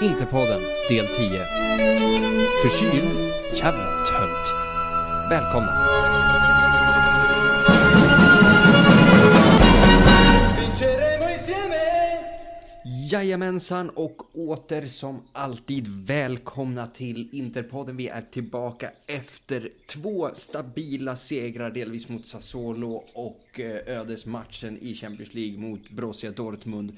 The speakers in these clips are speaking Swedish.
Interpodden del 10. Förkyld? Jävla tönt. Välkomna. Jajamensan och åter som alltid välkomna till Interpodden. Vi är tillbaka efter två stabila segrar, delvis mot Sassuolo och eh, ödesmatchen i Champions League mot Borussia Dortmund.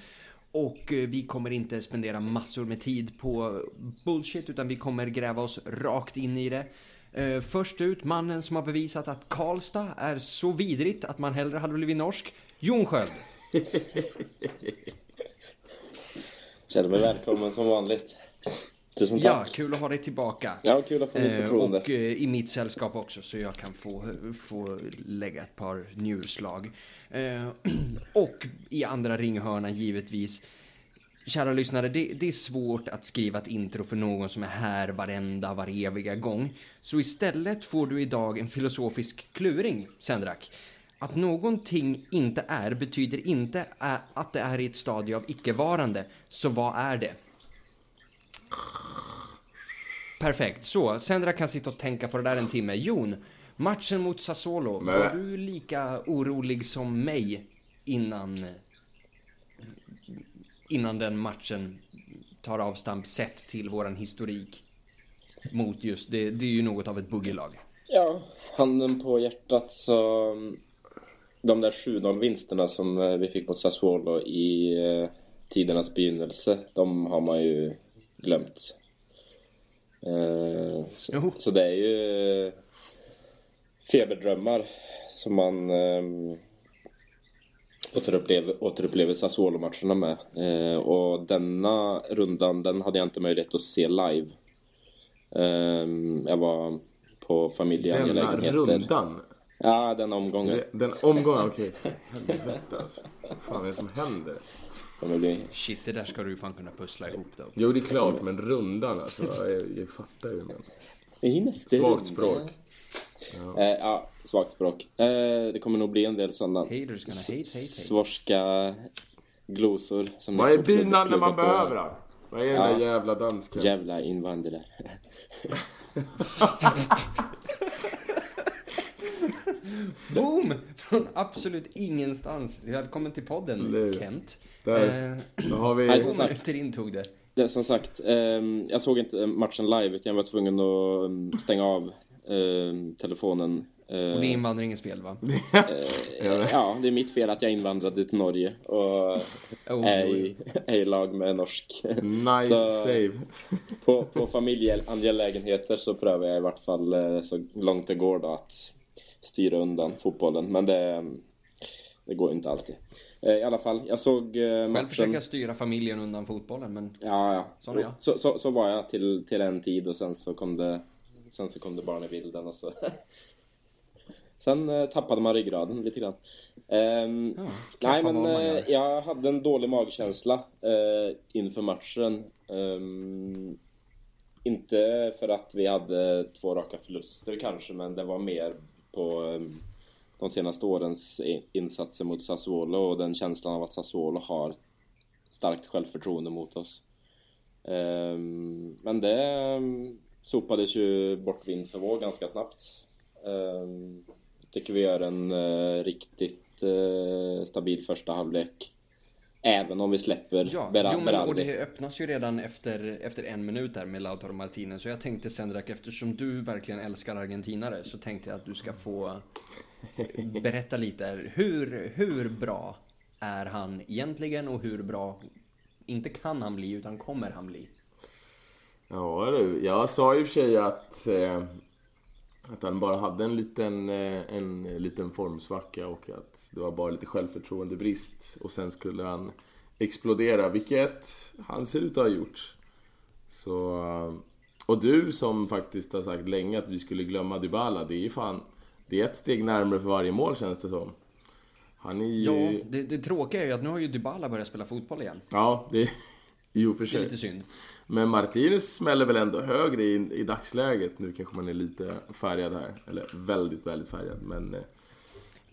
Och eh, vi kommer inte spendera massor med tid på bullshit utan vi kommer gräva oss rakt in i det. Eh, först ut, mannen som har bevisat att Karlstad är så vidrigt att man hellre hade blivit norsk, Jon Sköld. Känner mig välkommen som vanligt. Tusen Ja, tack. kul att ha dig tillbaka. Ja, kul att få ditt Eh, förtroende. och eh, i mitt sällskap också så jag kan få, få lägga ett par njurslag. Eh, och i andra ringhörnan givetvis. Kära lyssnare, det, det är svårt att skriva ett intro för någon som är här varenda, var eviga gång. Så istället får du idag en filosofisk kluring, Sendrak. Att någonting inte är betyder inte att det är i ett stadie av icke-varande. Så vad är det? Perfekt. Så, Sendra kan sitta och tänka på det där en timme. Jon, matchen mot Sassuolo. Men- Var du lika orolig som mig innan... Innan den matchen tar avstamp sett till våran historik mot just det. Det är ju något av ett buggelag. Ja, handen på hjärtat så... De där 7-0 vinsterna som eh, vi fick mot Sassuolo i eh, tidernas begynnelse, de har man ju glömt. Eh, så, så det är ju eh, feberdrömmar som man eh, återupplever, återupplever Sassuolo-matcherna med. Eh, och denna rundan, den hade jag inte möjlighet att se live. Eh, jag var på Denna familjeangelägenheter. rundan. Ja, den omgången. Den omgången, okej. Helvete alltså. Vad fan är det som händer? Kommer bli... Shit, det där ska du fan kunna pussla ihop då. Jo, det är klart, men rundan alltså. Jag, jag fattar ju. Men. Svagt språk. Eh, ja, svagt språk. Eh, det kommer nog bli en del sådana Haters gonna hate, hate, hate. svorska glosor. Som Vad är binan när man på. behöver den? Vad är den där Ja. jävla dansken? Jävla invandrare. Boom! Från absolut ingenstans. Välkommen till podden, Eller- Kent. Där. Eh, Då har vi... Nej, som sagt. minuter in tog det. Det, som sagt, ehm, jag såg inte matchen live utan jag var tvungen att ehm, stänga av ehm, telefonen. Eh, Och det är invandringens fel, va? ja, det är mitt fel att jag invandrade till Norge och Oh, är i, är i lag med norsk. Nice Så- save. På, på familjeangelägenheter så prövar jag i vart fall eh, så långt det går då att styra undan fotbollen. Men det, det går inte alltid. Eh, I alla fall, jag såg eh, Själv matchen. försöker jag styra familjen undan fotbollen, men Ja, ja. Sån är jag. Så, så, så var jag till, till en tid och sen så kom det, sen så kom det barn i bilden och så. Sen eh, tappade man ryggraden lite grann. Ehm, Ja, nej, men jag hade en dålig magkänsla eh, inför matchen. Ehm, inte för att vi hade två raka förluster kanske, men det var mer på eh, de senaste årens insatser mot Sassuolo och den känslan av att Sassuolo har starkt självförtroende mot oss. Ehm, men det ehm, sopades ju bort vind för våg ganska snabbt. Jag tycker vi gör en eh, riktigt eh, stabil första halvlek. Även om vi släpper Ja, Ber- jo, men, och Berardi. det öppnas ju redan efter, efter en minut där med Lautaro Martinez. Så jag tänkte Sendrak, eftersom du verkligen älskar argentinare så tänkte jag att du ska få berätta lite. Hur, hur bra är han egentligen och hur bra, inte kan han bli, utan kommer han bli? Ja du, jag sa och för sig att, eh, att han bara hade en liten, eh, en liten formsvacka och att det var bara lite självförtroendebrist. Och sen skulle han explodera, vilket han ser ut att ha gjort. Så, och du som faktiskt har sagt länge att vi skulle glömma Dybala, det är ju fan, det är ett steg närmare för varje mål känns det som. Han är ju... Ja, det, det tråkiga är ju att nu har ju Dybala börjat spela fotboll igen. Ja, det... Jo, för Det är sig. lite synd. Men Martinez smäller väl ändå högre i, i dagsläget. Nu kanske man är lite färgad här. Eller väldigt, väldigt färgad. Men eh,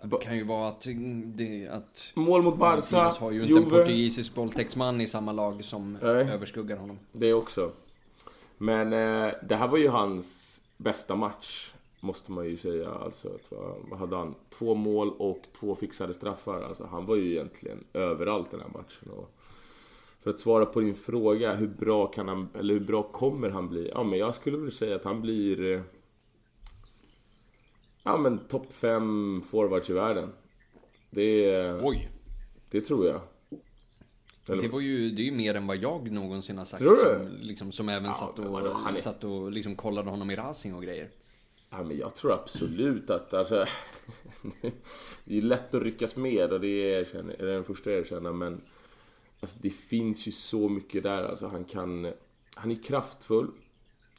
Det kan ju vara att, det, att Mål mot Barca, Martinez har ju inte en Juve. portugisisk våldtäktsman i samma lag som Nej. överskuggar honom. Det också. Men eh, det här var ju hans bästa match. Måste man ju säga. Alltså, vad, vad hade han? Två mål och två fixade straffar. Alltså, han var ju egentligen överallt den här matchen. Och för att svara på din fråga, hur bra kan han, eller hur bra kommer han bli? Ja, men jag skulle väl säga att han blir... Ja, men topp fem forwards i världen. Det, Oj! det tror jag. Eller- Det var ju, det är ju mer än vad jag någonsin har sagt. Tror du? Som, liksom, som även Ja, satt och, vadå, är- satt och liksom kollade honom i Racing och grejer. Ja, men jag tror absolut att alltså, Det är lätt att ryckas med och det är, jag känner, är den första jag erkänner men alltså, Det finns ju så mycket där. Alltså, han kan Han är kraftfull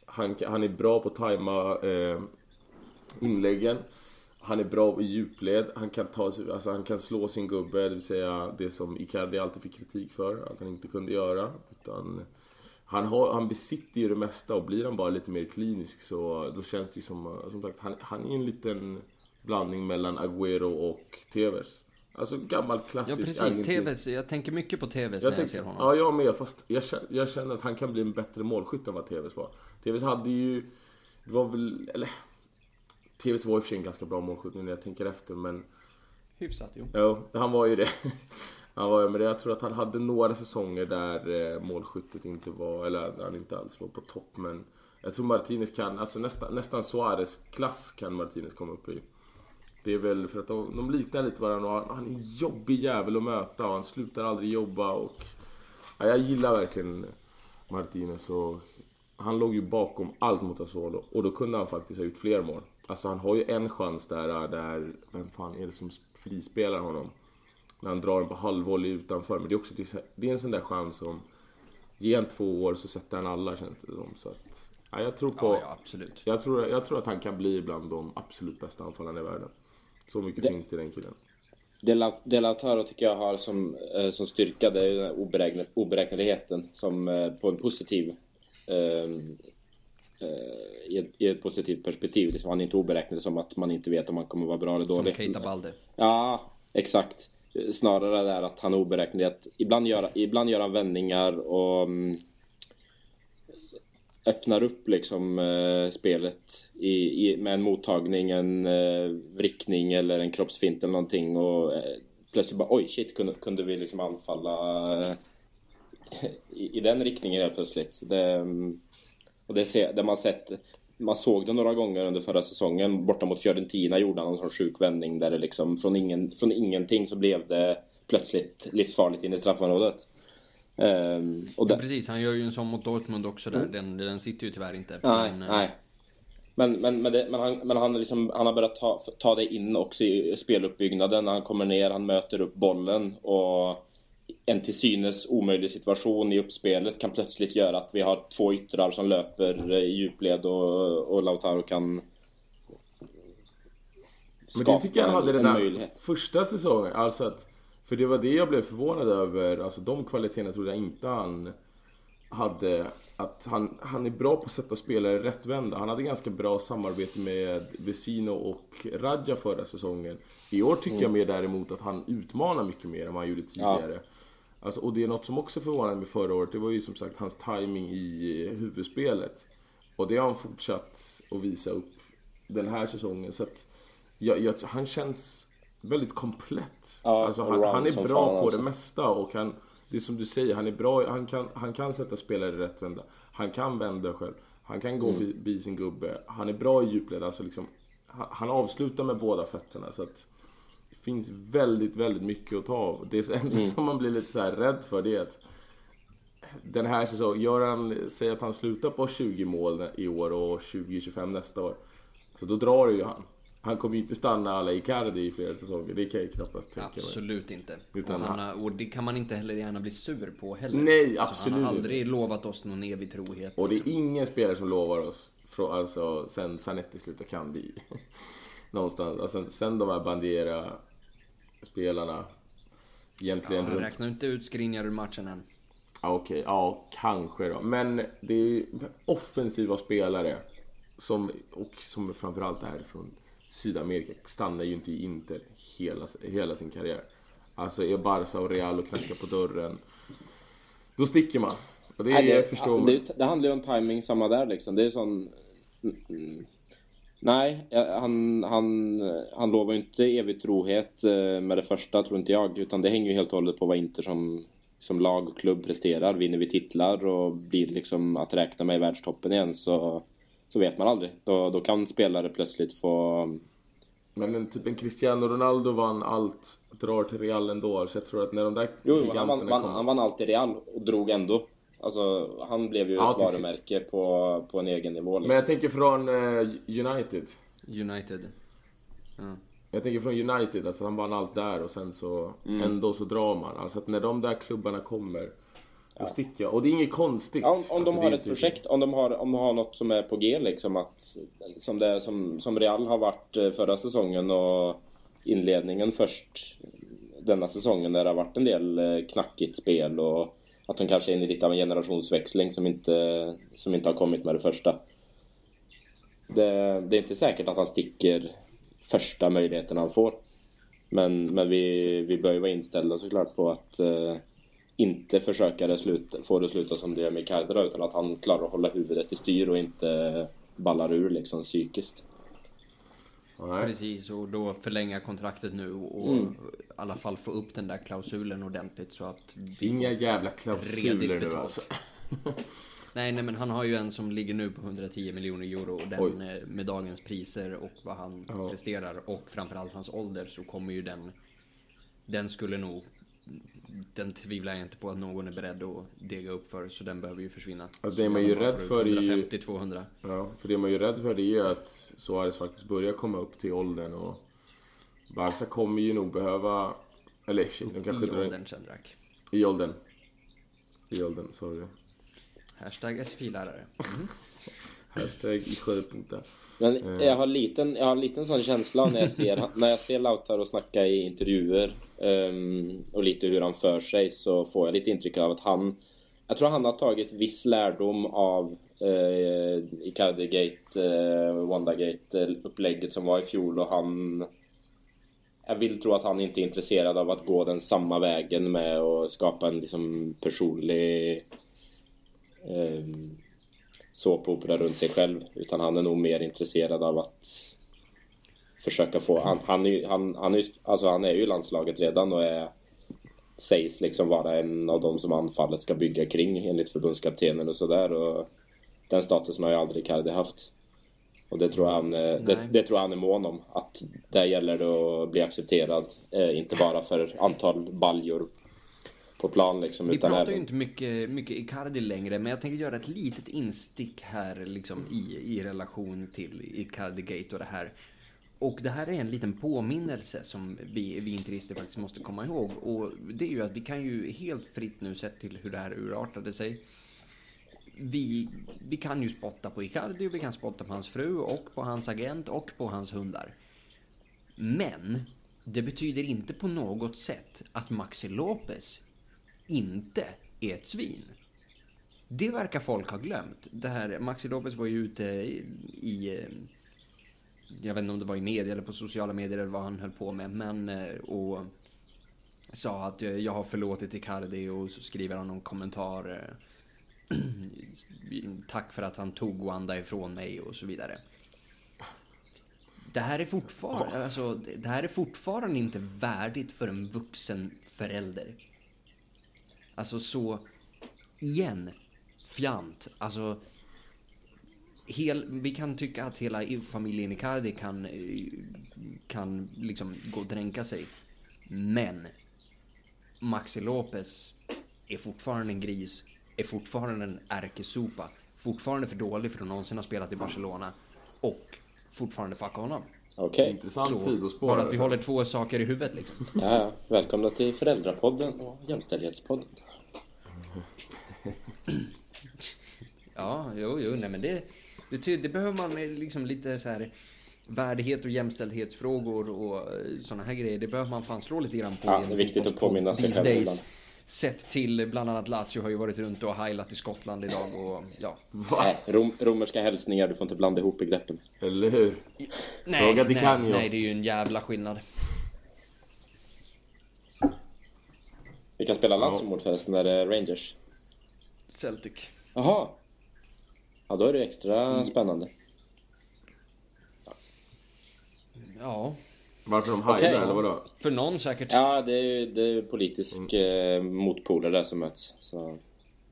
Han, han är bra på att tajma eh, inläggen Han är bra i djupled. Han kan, ta, alltså, han kan slå sin gubbe, det vill säga det som Icardi alltid fick kritik för att han inte kunde göra. Utan han, har, han besitter ju det mesta och blir han bara lite mer klinisk så då känns det som, som sagt, han, han är en liten blandning mellan Agüero och Tevez. Alltså gammal Ja klassisk precis, argentinsk- Tevez. Jag tänker mycket på Tevez när jag tänker- ser honom. Ja, jag med. Fast jag känner, jag känner att han kan bli en bättre målskytt än vad Tevez var. Tevez hade ju... Det var väl... Eller... Tevez var i och för sig en ganska bra målskytt nu när jag tänker efter, men... Hyfsat jo. Ja, han var ju det. Han var ju men jag tror att han hade några säsonger där eh, målskyttet inte var, eller han inte alls var på topp. Men jag tror Martinez kan, alltså nästan, nästan Suarez-klass kan Martinez komma upp i. Det är väl för att de, de liknar lite varandra och han, han är en jobbig jävel att möta och han slutar aldrig jobba och... Ja, jag gillar verkligen Martinez och han låg ju bakom allt mot Asolo och då kunde han faktiskt ha gjort fler mål. Alltså han har ju en chans där, där vem fan är det som frispelar honom? När han drar den på halvvolley utanför. Men det är också det är en sån där chans som... Ge en två år så sätter han alla känns det som. Så att, ja, jag tror på... Ja, ja, absolut. Jag tror, jag tror att han kan bli bland de absolut bästa anfallarna i världen. Så mycket Det- finns det i den killen. Lautaro tycker jag har som, eh, som styrka, det är den oberäkneligheten som eh, på en positiv eh, i, ett, I ett positivt perspektiv. Liksom, han är inte oberäknelig som att man inte vet om han kommer vara bra eller Som dålig. Keita Balde. Ja, exakt. Snarare där att han är oberäknelig. Att ibland, gör, ibland gör han vändningar och mm, öppnar upp liksom eh, spelet i, i, med en mottagning, en eh, vrickning eller en kroppsfint eller någonting och eh, plötsligt bara oj shit kunde, kunde vi liksom anfalla eh, i, i den riktningen helt plötsligt. Det, mm, och det, ser, det man sett man såg det några gånger under förra säsongen. Borta mot Fiorentina gjorde han en sån sjuk vändning där det liksom från, ingen, från ingenting så blev det plötsligt livsfarligt in i straffområdet. Ehm, och Ja, precis, han gör ju en sån mot Dortmund också där. Den, den sitter ju tyvärr inte. Nej, Men, eh, nej. Men, men, men, det, men, han, men han, liksom, han har börjat ta, ta det in också i speluppbyggnaden. Han kommer ner, han möter upp bollen och en till synes omöjlig situation i uppspelet kan plötsligt göra att vi har två yttrar som löper i djupled och, och Lautaro kan Men skapa det tycker jag han hade en, den en där möjlighet. första säsongen. Alltså att, för det var det jag blev förvånad över. Alltså de kvaliteterna trodde jag inte han hade. Att han, han är bra på att sätta spelare rättvända. Han hade ganska bra samarbete med Vesino och Radja förra säsongen. I år tycker jag mer däremot att han utmanar mycket mer än vad han gjorde tidigare. Alltså, och det är något som också förvånade mig förra året. Det var ju som sagt hans timing i eh, huvudspelet. Och det har han fortsatt att visa upp den här säsongen. Så att jag, jag, han känns väldigt komplett. Ja, alltså, han, han är bra på alltså. det mesta och han, det är som du säger, han är bra, han kan, han kan sätta spelare rättvända. Han kan vända själv. Han kan gå förbi sin gubbe. Han är bra i djupled, alltså liksom, han, han avslutar med båda fötterna. Så att finns väldigt, väldigt mycket att ta av. Det enda som man blir lite så här rädd för det är att den här säsongen, gör han, säg att han slutar på 20 mål i år och 20-25 nästa år. Så då drar det ju han. Han kommer ju inte stanna alla Icardi i flera säsonger, det kan jag knappast tänka mig. Absolut inte. Utan och, han och det kan man inte heller gärna bli sur på heller. Nej, absolut han har aldrig lovat oss någon evig trohet. Och det liksom. är ingen spelare som lovar oss, från, alltså sen Zanetti slutade Kandi. Någonstans, alltså sen de här Bandiera-spelarna. Egentligen Han runt räknar inte ut Skriniar ur matchen än. Ja, Okej, ja kanske då. Men det är ju offensiva spelare som, och som framförallt är från Sydamerika stannar ju inte i Inter hela, hela sin karriär. Alltså är Barca och Real och knackar på dörren, då sticker man. Och det, Nej, det, förstår det, det handlar ju om timing samma där liksom. Det är sån... Nej, han, han, han lovar ju inte evig trohet eh, med det första, tror inte jag. Utan det hänger ju helt och hållet på vad Inter som, som lag och klubb presterar. Vinner vi titlar och blir liksom att räkna med i världstoppen igen så, så vet man aldrig. Då, då kan spelare plötsligt få... Men en, typ en Cristiano Ronaldo vann allt, drar till Real ändå. Så jag tror att när de där Jo, han vann, vann, han vann allt i Real och drog ändå. Alltså, han blev ju ja, ett varumärke på, på en egen nivå. Liksom. Men jag tänker från uh, United. United. Ja. Jag tänker från United, alltså han vann allt där och sen så mm. ändå så drar man. Alltså att när de där klubbarna kommer, då sticker jag. Och det är inget konstigt. Ja, om, om alltså, de har ett projekt, om de har, om de har något som är på G liksom att som, det, som, som Real har varit eh, förra säsongen och inledningen först denna säsongen där det har varit en del eh, knackigt spel och att de kanske är inne i lite av en generationsväxling som inte, som inte har kommit med det första. Det, det är inte säkert att han sticker första möjligheten han får. Men, men vi, vi bör ju vara inställda såklart på att eh, inte försöka det sluta, få det sluta som det gör med Kajdra utan att han klarar att hålla huvudet i styr och inte ballar ur liksom psykiskt. Nej. Precis, och då förlänga kontraktet nu och mm. i alla fall få upp den där klausulen ordentligt så att Inga jävla klausuler nu alltså. nej, nej, men han har ju en som ligger nu på 110 miljoner euro och den Oj. Eh, med dagens priser och vad han ja. presterar och framförallt hans ålder så kommer ju den den skulle nog den tvivlar jag inte på att någon är beredd att dega upp för, så den behöver ju försvinna. Alltså, det man ju rädd för är ju... 150-200. Ja, för det man är ju rädd för det är ju att Suarez faktiskt börjar komma upp till åldern och Barca kommer ju nog behöva... Eller de kanske I åldern, Cendrak. I åldern. I åldern, sorry. Hashtag SFI-lärare. Mm. Hashtag i sjöpunkten. Men eh. jag har, liten, jag har en liten sån känsla när jag ser, när jag ser Lautaro snacka i intervjuer um, och lite hur han för sig så får jag lite intryck av att han Jag tror han har tagit viss lärdom av uh, Icardi-gate, uh, Wanda-gate upplägget som var i fjol och han Jag vill tro att han inte är intresserad av att gå den samma vägen med att skapa en liksom personlig um, såpopera runt sig själv. Utan han är nog mer intresserad av att försöka få... Han, han, är, han, han, är, alltså han är ju i landslaget redan och är, sägs liksom vara en av de som anfallet ska bygga kring enligt förbundskaptenen och sådär. Den statusen har ju aldrig Cardi haft. Och det tror jag han, det, det, tror jag han är mån om. Att där gäller det att bli accepterad. Eh, inte bara för antal baljor på plan liksom. Vi pratar även... ju inte mycket, mycket Icardi längre, men jag tänker göra ett litet instick här liksom i, i relation till Icardi-gate och det här. Och det här är en liten påminnelse som vi, vi interister faktiskt måste komma ihåg. Och det är ju att vi kan ju helt fritt nu sett till hur det här urartade sig. Vi, vi kan ju spotta på Icardi och vi kan spotta på hans fru och på hans agent och på hans hundar. Men det betyder inte på något sätt att Maxi Lopez inte är ett svin. Det verkar folk ha glömt. Det här, Maxi Lopez var ju ute i, i eh, jag vet inte om det var i media eller på sociala medier eller vad han höll på med, men eh, och sa att jag har förlåtit Icardi och så skriver han någon kommentar. Eh, tack för att han tog Wanda ifrån mig och så vidare. Det här är fortfarande, alltså, det här är fortfarande inte värdigt för en vuxen förälder. Alltså så, igen, fjant. Alltså, hel, vi kan tycka att hela familjen Icardi kan, eh, kan liksom gå och dränka sig. Men Maxi Lopez är fortfarande en gris, är fortfarande en ärkesopa, fortfarande för dålig för att någonsin ha spelat i Barcelona och fortfarande fucka honom. Okej. Okay. Intressant så, sidospår. Bara att vi håller två saker i huvudet liksom. Ja, välkomna till Föräldrapodden och Jämställdhetspodden. ja, jo, jo, nej men det, det, det behöver man liksom lite så här värdighet och jämställdhetsfrågor och eh, sådana här grejer. Det behöver man fan slå lite grann på. Ja, det är viktigt att påminna sig själv ibland. Sett till bland annat Lazio har ju varit runt och heilat i Skottland idag och ja. Nej, rom, romerska hälsningar, du får inte blanda ihop begreppen. Eller hur? Nej, Fråga nej, Canio. nej, det är ju en jävla skillnad. Vi kan spela landsmord förresten, när det är Rangers. Celtic. Jaha. Ja, då är det extra spännande. Ja, Varför de heilar Okej. eller vadå? för någon säkert. Ja, det är ju det är politisk eh, motpoler där som möts. Så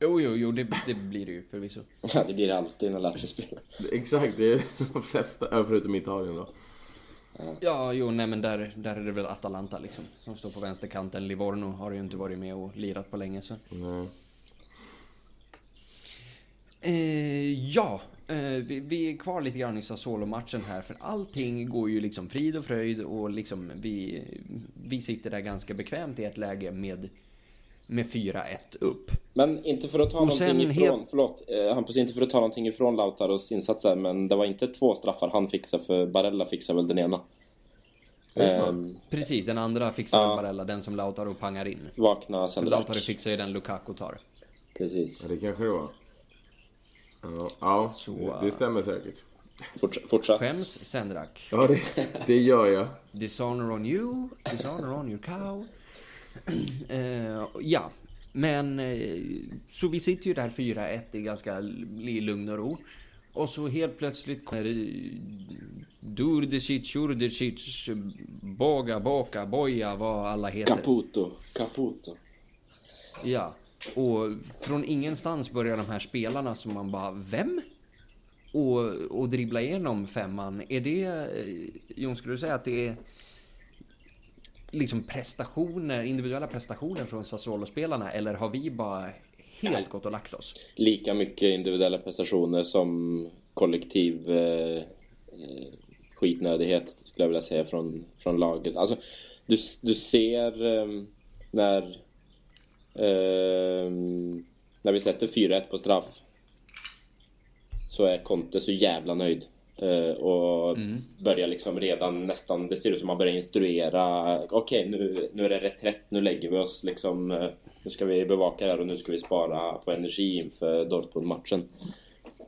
Jo, jo, jo, det, det blir det ju förvisso. ja, det blir det alltid när Lazio spelar. Exakt, det är de flesta, ja, förutom Italien då. Ja, jo, nej men där, där är det väl Atalanta liksom. Som står på vänsterkanten. Livorno har ju inte varit med och lirat på länge så. Nej. Eh, ja, vi, vi är kvar lite grann i Sassuolo-matchen här. För allting går ju liksom frid och fröjd och liksom vi, vi sitter där ganska bekvämt i ett läge med, med 4-1 upp. Men inte för att ta Och någonting ifrån, helt- förlåt eh, Hampus, inte för att ta någonting ifrån Lautaros insatser, men det var inte två straffar han fixade, för Barella fixade väl den ena. Ehm, Precis, den andra fixar Ja. Barella, den som Lautaro pangar in. vakna För sen Lautaro fixar ju den Lukaku tar. Precis. Ja, det kanske det var. Ja, ja Så, det, stämmer säkert. Forts fortsatt. Skäms, Sendrak. Ja, det, det gör jag. Dishonor on you, dishonor on your cow. Eh, ja, men eh, så vi sitter ju där 4-1 i ganska i lugn och ro. Och så helt plötsligt kommer eh, Durdecic, Urdecic, Boga, Boka, Boja, vad alla heter. Caputo. Caputo. Ja, och från ingenstans börjar de här spelarna som man bara, vem? Och, och dribbla igenom femman. Är det, eh, Jon, skulle du säga att det är liksom prestationer, individuella prestationer från Sassuolo-spelarna eller har vi bara helt gått och lagt oss? Lika mycket individuella prestationer som kollektiv eh, eh skitnödighet, skulle jag vilja säga, från, från laget. Alltså, du, du ser eh, när, när vi sätter 4-1 på straff så är Conte så jävla nöjd. Eh, och börjar liksom redan nästan, det ser ut som att man börjar instruera. Okej, nu, nu är det reträtt, nu lägger vi oss liksom. eh, Nu ska vi bevaka det här och nu ska vi spara på energi inför Dortmund-matchen.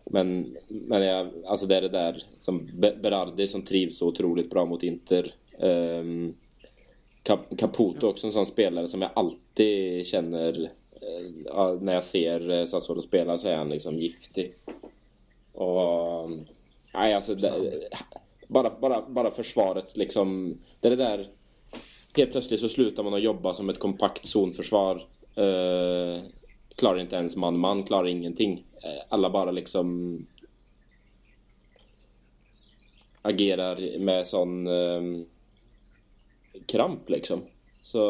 Men, men jag, alltså det är det där som Be- Berardi som trivs så otroligt bra mot Inter. Um, Caputo också en sån spelare som jag alltid känner eh, när jag ser eh, Sassuolo spela så är han liksom giftig. Och nej alltså det, bara, bara, bara försvaret liksom. Det är det där Helt plötsligt så slutar man att jobba som ett kompakt zonförsvar. Eh, klarar inte ens man-man, klarar ingenting. Eh, alla bara liksom agerar med sån eh, kramp liksom. Så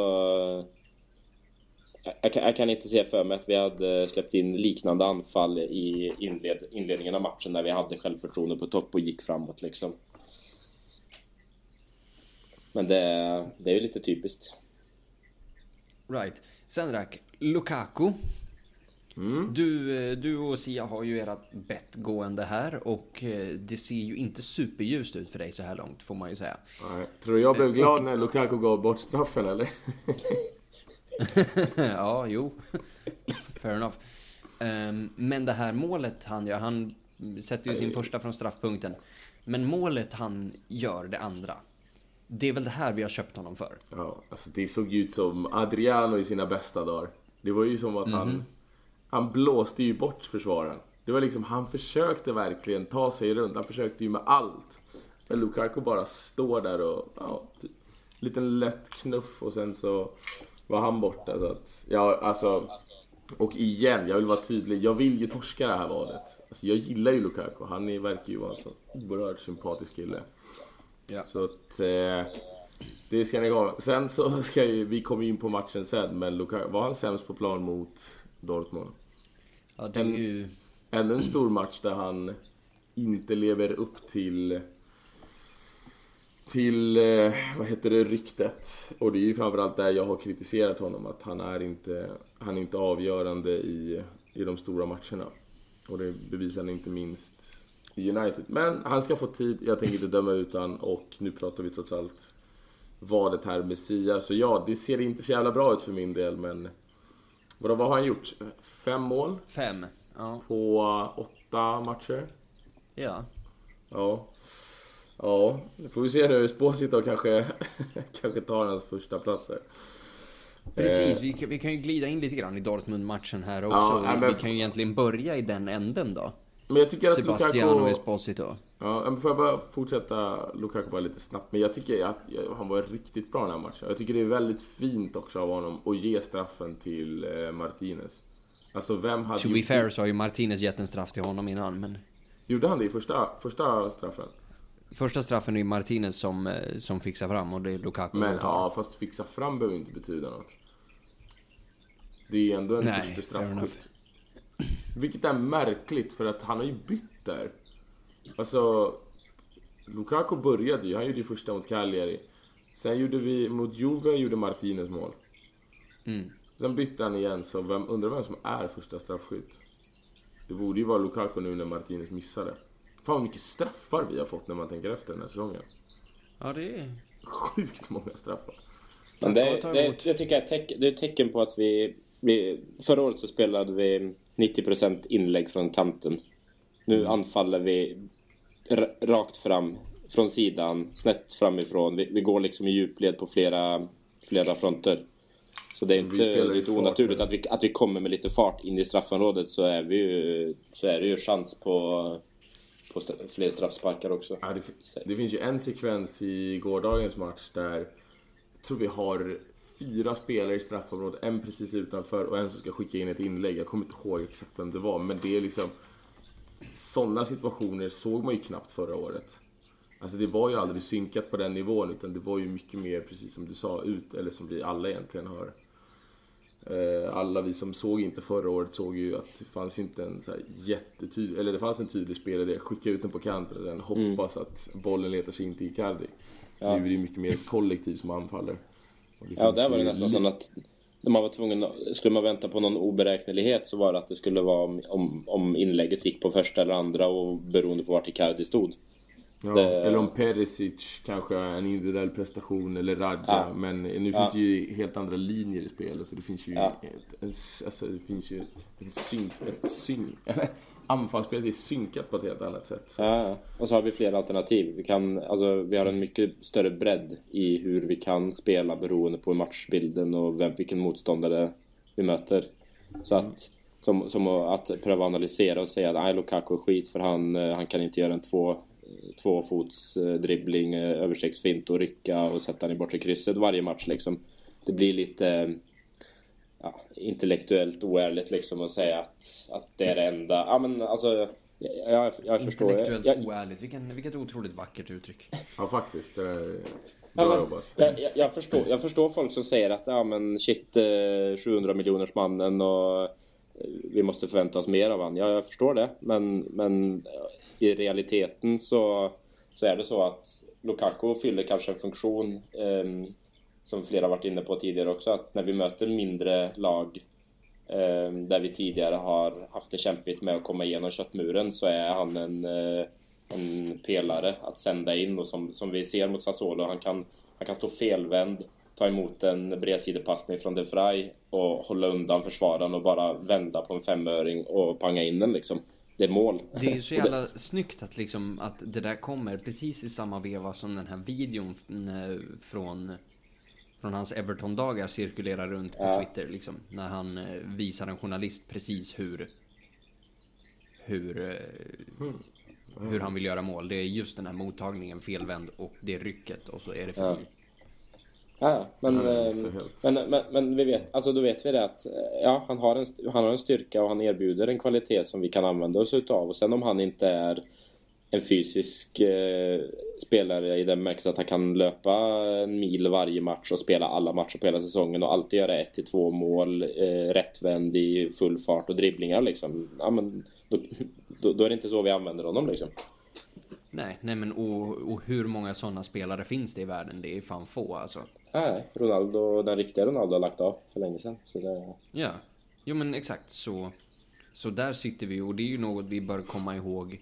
eh, jag, kan, jag kan inte se för mig att vi hade släppt in liknande anfall i inled, inledningen av matchen när vi hade självförtroende på topp och gick framåt liksom. Men det, det är ju lite typiskt. Right. Sendrak, Lukaku. Du, eh, du och Sia har ju ert bett gående här och eh, det ser ju inte superljust ut för dig så här långt får man ju säga. Nej. Tror du jag blev glad när Lukaku gav bort straffen eller? ja, jo. Fair enough. Ehm, men det här målet han gör, han sätter ju sin första från straffpunkten. Men målet han gör, det andra. Det är väl det här vi har köpt honom för. Ja, alltså det såg ju ut som Adriano i sina bästa dagar. Det var ju som att han... Han blåste ju bort försvararen. Det var liksom, han försökte verkligen ta sig runt. Han försökte ju med allt. Men Lukaku bara står där och... Ja, typ, liten lätt knuff och sen så var han borta. Så att, ja, alltså... Och igen, jag vill vara tydlig. Jag vill ju torska det här valet. Alltså, jag gillar ju Lukaku. Han är, verkar ju vara en så oerhört sympatisk kille. Ja. Så att... Eh, det ska ni ha. Sen så ska ju, vi komma in på matchen sen, men Lukaku, var han sämst på plan mot Dortmund? Ja, det är ju... Ännu en stor match där han inte lever upp till till, eh, vad heter det, ryktet. Och det är ju framförallt där jag har kritiserat honom, att han är inte, han är inte avgörande i, i de stora matcherna. Och det bevisar han inte minst i United. Men han ska få tid, jag tänker inte döma ut han och nu pratar vi trots allt valet här med Sia. Så ja, det ser inte så jävla bra ut för min del, men Vadå, vad har han gjort? Fem mål Fem. Ja. på åtta matcher? Ja. Ja. Ja, det får vi se nu. Esposito kanske, kanske tar hans första plats här. Precis, Eh, vi kan, vi kan ju glida in lite grann i Dortmund-matchen här också. Ja, men- vi kan ju egentligen börja i den änden då. Men jag tycker att Sebastiano Lukaku... Esposito. Ja, men får jag bara fortsätta Lukaku bara lite snabbt. Men jag tycker att han var riktigt bra den här matchen. Jag tycker det är väldigt fint också av honom att ge straffen till eh, Martinez. Alltså vem hade To be fair så har ju Martinez gett en straff till honom innan, men... Gjorde han det i första, första straffen? Första straffen är ju Martinez som, eh, som fixar fram och det är Lukaku Men som tar. ja, fast fixa fram behöver inte betyda något. Det är ändå en Nej, första straffskytt. Vilket är märkligt för att han har ju bytt där. Alltså, Lukaku började ju, han gjorde ju första mot Cagliari. Sen gjorde vi, mot Juve gjorde Martinez mål. Mm. Sen bytte han igen, så vem, undrar vem som är första straffskytt? Det borde ju vara Lukaku nu när Martinez missade. Fan vad mycket straffar vi har fått när man tänker efter den här säsongen. Ja, det är... Sjukt många straffar. Men det, det, det tycker jag är teck, det är ett tecken på att vi, vi... Förra året så spelade vi 90% inlägg från kanten. Nu Mm. anfaller vi rakt fram, från sidan, snett framifrån. Vi, vi går liksom i djupled på flera, flera fronter. Så det är inte, det är inte onaturligt att vi, att vi kommer med lite fart in i straffområdet så är, vi ju, så är det ju chans på, på fler straffsparkar också. Ja, det, det finns ju en sekvens i gårdagens match där jag tror vi har fyra spelare i straffområdet, en precis utanför och en som ska skicka in ett inlägg. Jag kommer inte ihåg exakt vem det var, men det är liksom... Sådana situationer såg man ju knappt förra året. Alltså det var ju aldrig synkat på den nivån utan det var ju mycket mer precis som du sa ut, eller som vi alla egentligen har. Eh, Alla vi som såg inte förra året såg ju att det fanns inte en så jättetydlig, eller det fanns en tydlig spelidé. Skicka ut den på kanten och sen hoppas att bollen letar sig in till Icardi. Nu är det ju mycket mer kollektiv som anfaller. Det Ja, finns där var det nästan som att man var tvungen, skulle man vänta på någon oberäknelighet så var det att det skulle vara om, om, om inlägget gick på första eller andra och beroende på vart Icardi stod. Ja, det- Eller om Perisic kanske en individuell prestation eller Radja. Ja. Men nu Ja. finns det ju helt andra linjer i spelet och det finns ju Ja. ett, alltså det finns ju ett synk, ett eller anfallsspelet är synkat på ett helt annat sätt. Så. Ja, och så har vi fler alternativ. Vi, kan, alltså, vi har en mycket större bredd i hur vi kan spela beroende på matchbilden och vem, vilken motståndare vi möter. Så att, som, som att pröva analysera och säga att Lukaku är skit för han, eh, han kan inte göra en två, tvåfots eh, dribbling, eh, överstegsfint och rycka och sätta den i bortre krysset varje match liksom. Det blir lite ja, intellektuellt oärligt liksom att säga att, att det är det enda. Ja men alltså, jag, jag, jag förstår. Intellektuellt Jag, oärligt. Vilken, vilket otroligt vackert uttryck. Ja faktiskt, det är Ja, bra men, jobbat. jag, jag, förstår, jag förstår folk som säger att ja men shit eh, 700 miljoners mannen och eh, vi måste förvänta oss mer av han. Ja, jag förstår det. Men, men eh, i realiteten så, så är det så att Lukaku fyller kanske en funktion ehm, som flera varit inne på tidigare också. Att när vi möter mindre lag ehm, där vi tidigare har haft det kämpigt med att komma igenom köttmuren så är han en, eh, en pelare att sända in och som, som vi ser mot Sassuolo, han kan, han kan stå felvänd, ta emot en bredsidepassning från De Vrij och hålla undan försvararen och bara vända på en femöring och panga in den liksom. Det är mål. Det är ju så det- jävla snyggt att liksom att det där kommer precis i samma veva som den här videon eh, från från hans Everton-dagar cirkulerar runt på Ja. Twitter liksom. När han eh, visar en journalist precis hur hur eh, hur han vill göra mål. Det är just den här mottagningen felvänd och det är rycket och så är det förbi. Ja, men, Ja, det är ehm, men, men, men vi vet, alltså då vet vi det att eh, ja, han, har en, han har en styrka och han erbjuder en kvalitet som vi kan använda oss utav. Och sen om han inte är en fysisk eh, spelare i den bemärkelsen att han kan löpa en mil varje match och spela alla matcher på hela säsongen och alltid göra ett till två mål eh, rättvänd i full fart och dribblingar liksom. Ja, men då, då, då är det inte så vi använder honom liksom. Nej, nej men och, och hur många sådana spelare finns det i världen? Det är fan få alltså. Nej, Ronaldo, den riktiga Ronaldo har lagt av för länge sedan. Så det, Ja, jo men exakt så. Så där sitter vi och det är ju något vi bör komma ihåg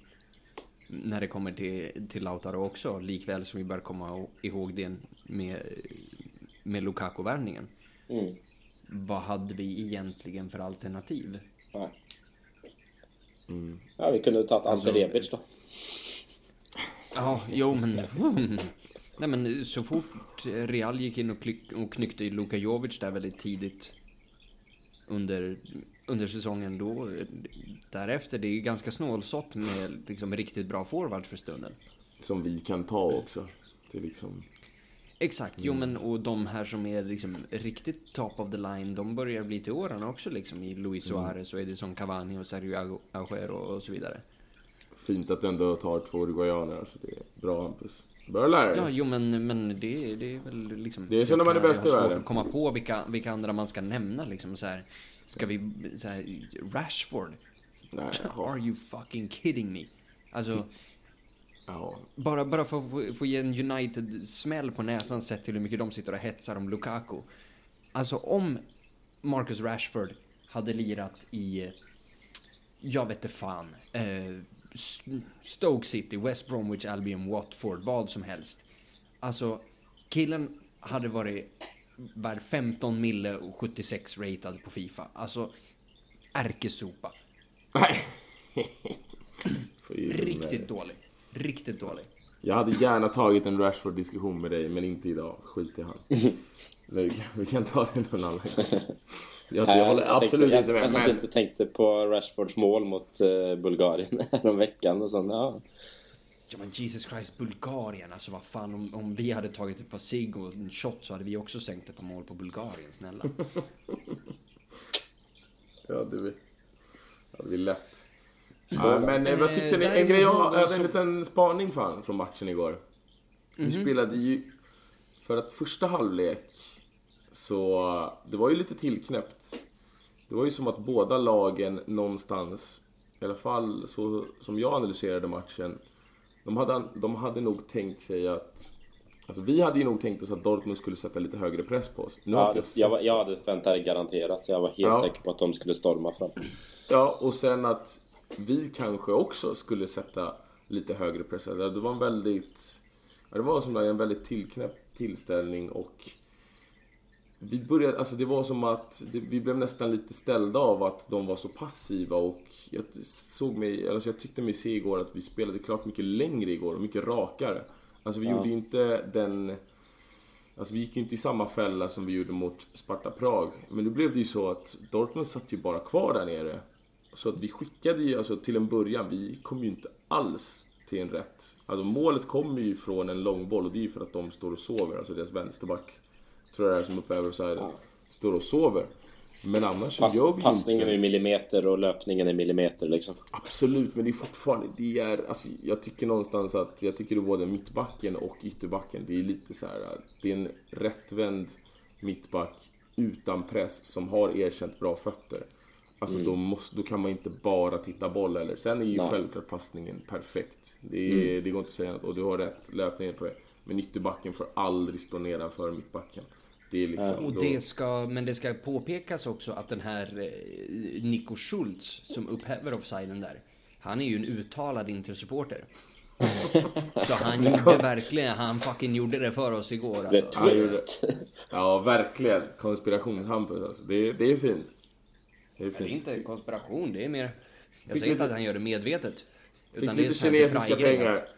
när det kommer till, till Lautaro också. Likväl som vi bör komma ihåg det med, med Lukaku-värvningen. mm. vad hade vi egentligen för alternativ? Nej. Ja, vi kunde ha tagit Alltså- Ante Rebic då. Ja, jo men... Nej men så fort Real gick in och, klick, och knyckte i Luka Jovic där väldigt tidigt under, under säsongen då, därefter, det är ju ganska snålsått med liksom riktigt bra forwards för stunden. Som vi kan ta också. Det liksom... Exakt, jo men och de här som är liksom riktigt top of the line, de börjar bli till åren också liksom i Luis Suarez och Edison Cavani och Sergio Agüero och så vidare. Fint att du ändå tar två uruguayaner, så det är bra Hampus. Börja lära dig. Ja, jo men, men det, det är väl liksom... Det när man är jag bäst i har svårt världen. att komma på vilka, vilka andra man ska nämna liksom så här. Ska vi, så här, Rashford? Nej, Are you fucking kidding me? Alltså, ja. bara, bara för att få, få ge en United-smäll på näsan sett till hur mycket de sitter och hetsar om Lukaku. Alltså om Marcus Rashford hade lirat i, jag vet inte fan, eh, Stoke City, West Bromwich Albion, Watford, vad som helst. Alltså, killen hade varit värd 15 mille och 76 ratad på Fifa. Alltså, ärkesopa. Nej. Riktigt dålig. Riktigt dålig. Jag hade gärna tagit en Rashford-diskussion med dig, men inte idag. Skit i han. Vi kan- Vi kan ta det någon annan gång. Jag, jag håller absolut tänkte, inte med. Jag, jag Men, just tänkte på Rashfords mål mot uh, Bulgarien härom veckan och sånt. Ja. Ja men Jesus Christ, Bulgarien. Alltså vad fan, om, om vi hade tagit ett par cigg och en shot så hade vi också sänkt ett par mål på Bulgarien, snälla. ja, det blir, ja, det blir lätt. Ja, men eh, vad tyckte ni? Eh, En grej jag hade en liten spaning fan från matchen igår. Vi spelade ju... För att första halvlek så... Det var ju lite tillknäppt. Det var ju som att båda lagen någonstans, i alla fall så som jag analyserade matchen, de hade, de hade nog tänkt sig att... Alltså vi hade ju nog tänkt oss att Dortmund skulle sätta lite högre press på oss. Nu Ja, det- jag, var, jag hade förväntat det garanterat. Jag var helt Ja. säker på att de skulle storma fram. Ja, och sen att vi kanske också skulle sätta lite högre press. Det var en väldigt... Det var som en väldigt tillknäppt tillställning och... Vi började, alltså det var som att det, vi blev nästan lite ställda av att de var så passiva och jag såg mig, alltså jag tyckte mig se igår att vi spelade klart mycket längre igår och mycket rakare. Alltså vi gjorde ju inte den... Alltså vi gick ju inte i samma fälla som vi gjorde mot Sparta Prag. Men nu blev det ju så att Dortmund satt ju bara kvar där nere. Så att vi skickade ju, alltså till en början, vi kom ju inte alls till en rätt. Alltså målet kommer ju från en långboll och det är ju för att de står och sover, alltså deras vänsterback. Tror jag det är som uppe över så Står och sover. Men annars Pass, gör vi passningen inte... är millimeter och löpningen är millimeter liksom. Absolut, men det är fortfarande, det är, alltså, jag tycker någonstans att, jag tycker är både mittbacken och ytterbacken, det är lite så här, det är en rättvänd mittback utan press som har erkänt bra fötter. Alltså då, måste, då kan man inte bara titta boll eller. Sen är ju Nej. självklart passningen perfekt. Det, är, det går inte att säga något och du har rätt löpning på det. Men ytterbacken får aldrig stå nedanför mittbacken. Det är liksom, Och det ska, men det ska påpekas också att den här eh, Nico Schultz som upphäver offsiden där. Han är ju en uttalad Inter-supporter. Så han gjorde verkligen, han fucking gjorde det för oss igår alltså. Han gjorde-. Ja, verkligen. Konspirationshampus alltså. Det, det är fint. Det är Det är fint. inte konspiration, det är mer... Jag Fick säger inte att han gör det medvetet. Fick Utan det är lite kinesiska pengar.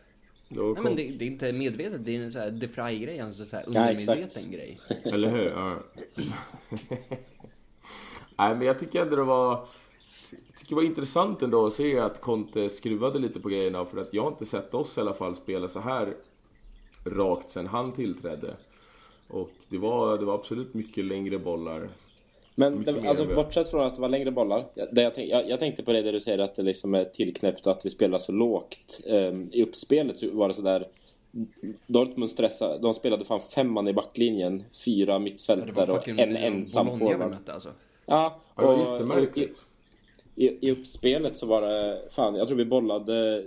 Nej men det, det är inte medvetet, det är en sån här DeFry-grej, alltså så här Ja, undermedveten grej. Eller hur? Ja. Nej, men jag tycker ändå det var... Tycker det var intressant ändå att se att Conte skruvade lite på grejerna. För att jag har inte sett oss i alla fall spela så här rakt sen han tillträdde. Och det var, det var absolut mycket längre bollar. Men det, alltså, bortsett från att det var längre bollar. Det jag, tänk, jag, jag tänkte på det där du säger att det liksom är tillknäppt och att vi spelar så lågt. Ehm, I uppspelet så var det sådär. Dortmund stressade. De spelade fan femman i backlinjen. Fyra mittfältare och en ensam forward. alltså. Ja, Ja, det var och- jättemärkligt. I, I uppspelet så var det, fan jag tror vi bollade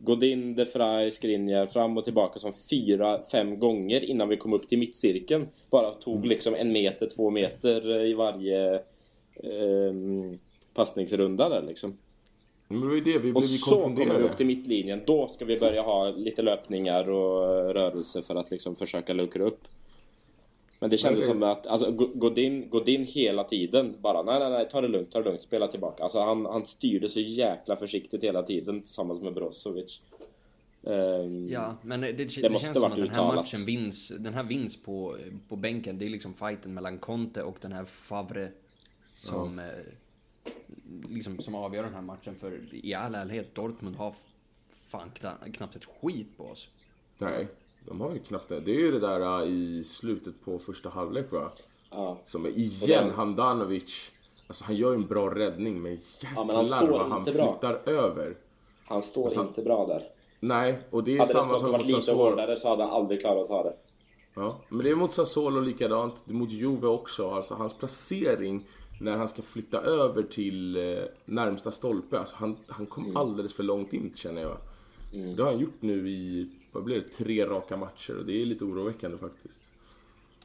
Godin, De Frey, Skriniar fram och tillbaka som fyra, fem gånger innan vi kom upp till mittcirkeln. Bara tog liksom en meter, två meter i varje ehm, passningsrunda där liksom. Men det var ju det, vi Och blev ju så kommer vi upp till mittlinjen. Då ska vi börja ha lite löpningar och rörelse för att liksom försöka luckra upp. Men det kändes som att, alltså Go- Godin, Godin hela tiden bara nej nej nej ta det lugnt, ta det lugnt, spela tillbaka. Alltså han, han styrde så jäkla försiktigt hela tiden tillsammans med Brozovic. Ehm, Ja, men det, det, Det det känns som att den här matchen vinns, den här vinns på, på bänken. Det är liksom fighten mellan Conte och den här Favre som, eh, liksom, som avgör den här matchen. För i all ärlighet, Dortmund har fan kna- knappt ett skit på oss. Nej, de har ju knappt det. Det är ju det där äh, i slutet på första halvlek va? ja. Som är igen den- Handanovic. Alltså han gör ju en bra räddning men jäklar men han vad han inte bra. flyttar över. Han står Alltså, inte bra där. Nej, och det är Hade det samma skottet sak varit mot lite Sassuolo. hårdare så hade han aldrig klarat att ta det. Ja, men det är mot Sassuolo likadant. Det är mot Juve också. Alltså hans placering när han ska flytta över till eh, närmsta stolpe. Alltså han, han kom Mm. alldeles för långt in känner jag. Det har han gjort nu i, vad det, tre raka matcher och det är lite oroväckande faktiskt.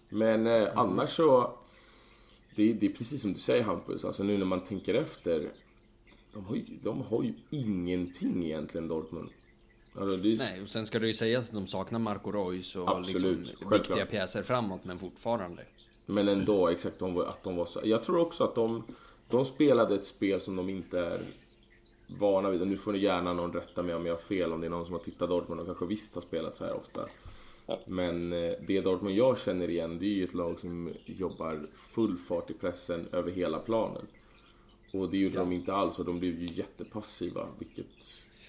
Men eh, annars så, det, är- det är precis som du säger Hampus, alltså nu när man tänker efter. De har ju, de har ju ingenting egentligen Dortmund. Alltså, är, Nej, och sen ska det ju sägas att de saknar Marco Reus och Absolut, liksom självklart. viktiga pjäser framåt, men fortfarande. Men ändå, exakt, de var, att de var så... Jag tror också att de, de spelade ett spel som de inte är vana vid. Och nu får ni gärna någon rätta mig om jag har fel, om det är någon som har tittat Dortmund och kanske visst har spelat så här ofta. Men eh, det Dortmund jag känner igen, det är ju ett lag som jobbar full fart i pressen över hela planen. Och det gjorde de inte alls och de blev ju jättepassiva, vilket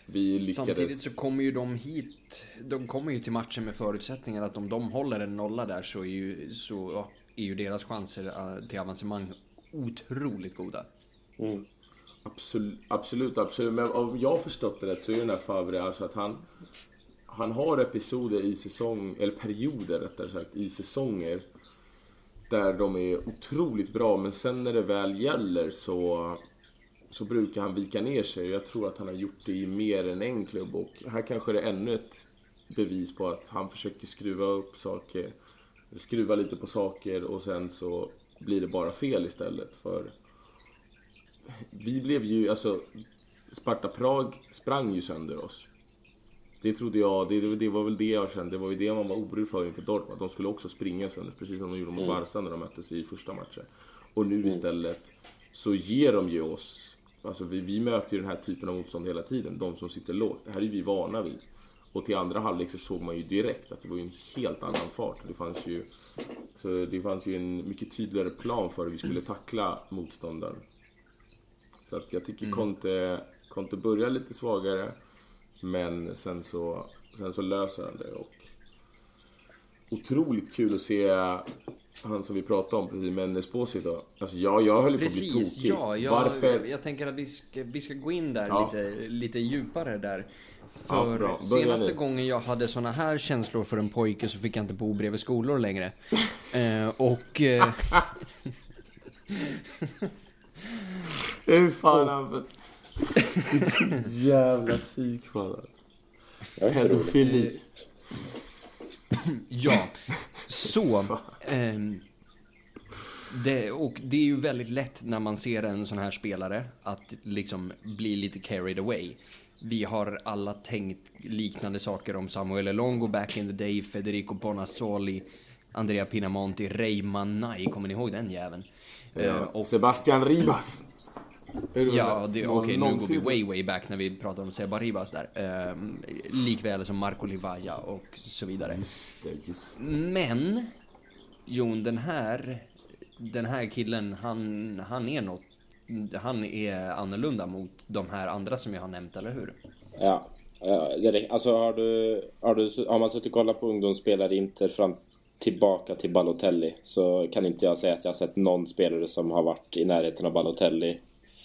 vi lyckades... Samtidigt så kommer ju de hit, de kommer ju till matchen med förutsättningar att om de håller en nolla där så är ju, så ja, är ju deras chanser eh, till avancemang otroligt goda. Absolut, absolut, absolut. Men om jag har förstått det rätt så är den här Favre alltså att han... Han har episoder i säsong, eller perioder rättare sagt, i säsonger. Där de är otroligt bra, men sen när det väl gäller så... Så brukar han vika ner sig. Och Jag tror att han har gjort det i mer än en klubb. Och här kanske det är ännu ett bevis på att han försöker skruva upp saker. Skruva lite på saker och sen så blir det bara fel istället. För vi blev ju, alltså Sparta Prag sprang ju sönder oss. Det trodde jag, det, det var väl det jag kände, det var ju det man var orolig för inför Dortmund. Att de skulle också springa sönder, precis som de gjorde mot Barca när de möttes i första matchen. Och nu istället så ger de ju oss, alltså vi, vi möter ju den här typen av motstånd hela tiden, de som sitter lågt. Det här är vi vana vid. Och till andra halvlek så såg man ju direkt att det var ju en helt annan fart. Det fanns ju, så det fanns ju en mycket tydligare plan för hur vi skulle tackla motståndaren. Så att jag tycker Conte, Conte börjar lite svagare. Men sen så, sen så löser han det. Och otroligt kul att se han som vi pratade om precis, men Esposito. Alltså jag, jag höll ju på att bli Precis, tokig. ja. Jag, Varför? jag tänker att vi ska, vi ska gå in där Ja. lite, lite djupare där. Ja, För. Börja senaste nu. gången jag hade såna här känslor för en pojke så fick jag inte bo bredvid skolor längre. eh, och... Eh, Hur fan. Ditt jävla psykfall. Pedofili. Ja, så. ehm, det, och det är ju väldigt lätt när man ser en sån här spelare att liksom bli lite carried away. Vi har alla tänkt liknande saker om Samuel Elongo back in the day, Federico Bonazzoli, Andrea Pinamonti, Ray Manai, kommer ni ihåg den jäveln? Eh, Ja. och Sebastian Ribas. Ja, okej nu går vi way way back när vi pratar om Seba Ribas där. Ehm, likväl som Marco Livaja och så vidare. Just det, just det. Men, Jon, den här, den här killen, han, han är något, han är annorlunda mot de här andra som jag har nämnt, eller hur? Ja, ja det alltså har du, har du, har man suttit och kollat på ungdomsspelare i Inter fram tillbaka till Balotelli så kan inte jag säga att jag har sett någon spelare som har varit i närheten av Balotelli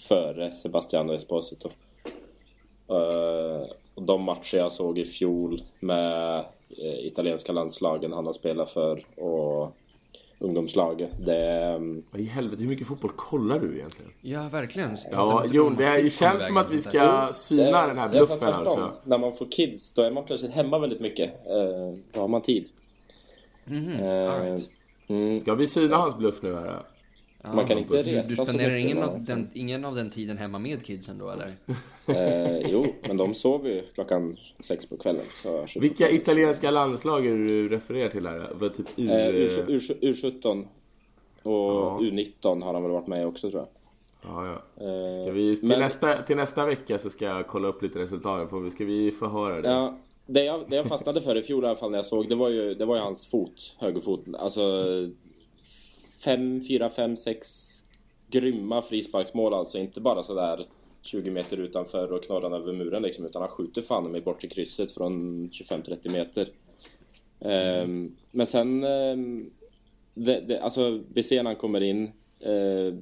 före Sebastiano Esposito. Uh, och de matcher jag såg i fjol med eh, italienska landslagen han har spelat för och ungdomslaget. Det, ehm, Vad i helvete, hur mycket fotboll kollar du egentligen? Ja, verkligen. Ja, Jon, det känns som att vi ska syna den här det är bluffen alltså. När man får kids då är man plötsligt hemma väldigt mycket. Eh, då har man tid. Mhm, Eh, right. mm, Ska vi syna hans bluff nu här? Man kan inte Du, resa du spenderar ingen av, den, ingen av den tiden hemma med kidsen då eller? Eh, jo, men de sov ju klockan sex på kvällen. Vilka italienska landslag är det du refererar till här? Typ U... Eh, U- U- U17 och Ja. U19 har han väl varit med också tror jag. Ja, ja. Eh, Ska vi, till, men- nästa, till nästa vecka så ska jag kolla upp lite resultat. Får vi, ska vi få höra det? Ja, det jag, det jag fastnade för i fjol i alla fall när jag såg, det var ju, det var ju hans fot, högerfot. Alltså fem, fyra, fem, sex grymma frisparksmål alltså. Inte bara sådär 20 meter utanför och knorran över muren liksom, utan han skjuter fan mig bort till krysset från 25-30 meter. Um, men sen, um, det, det, alltså vi ser när han kommer in, uh,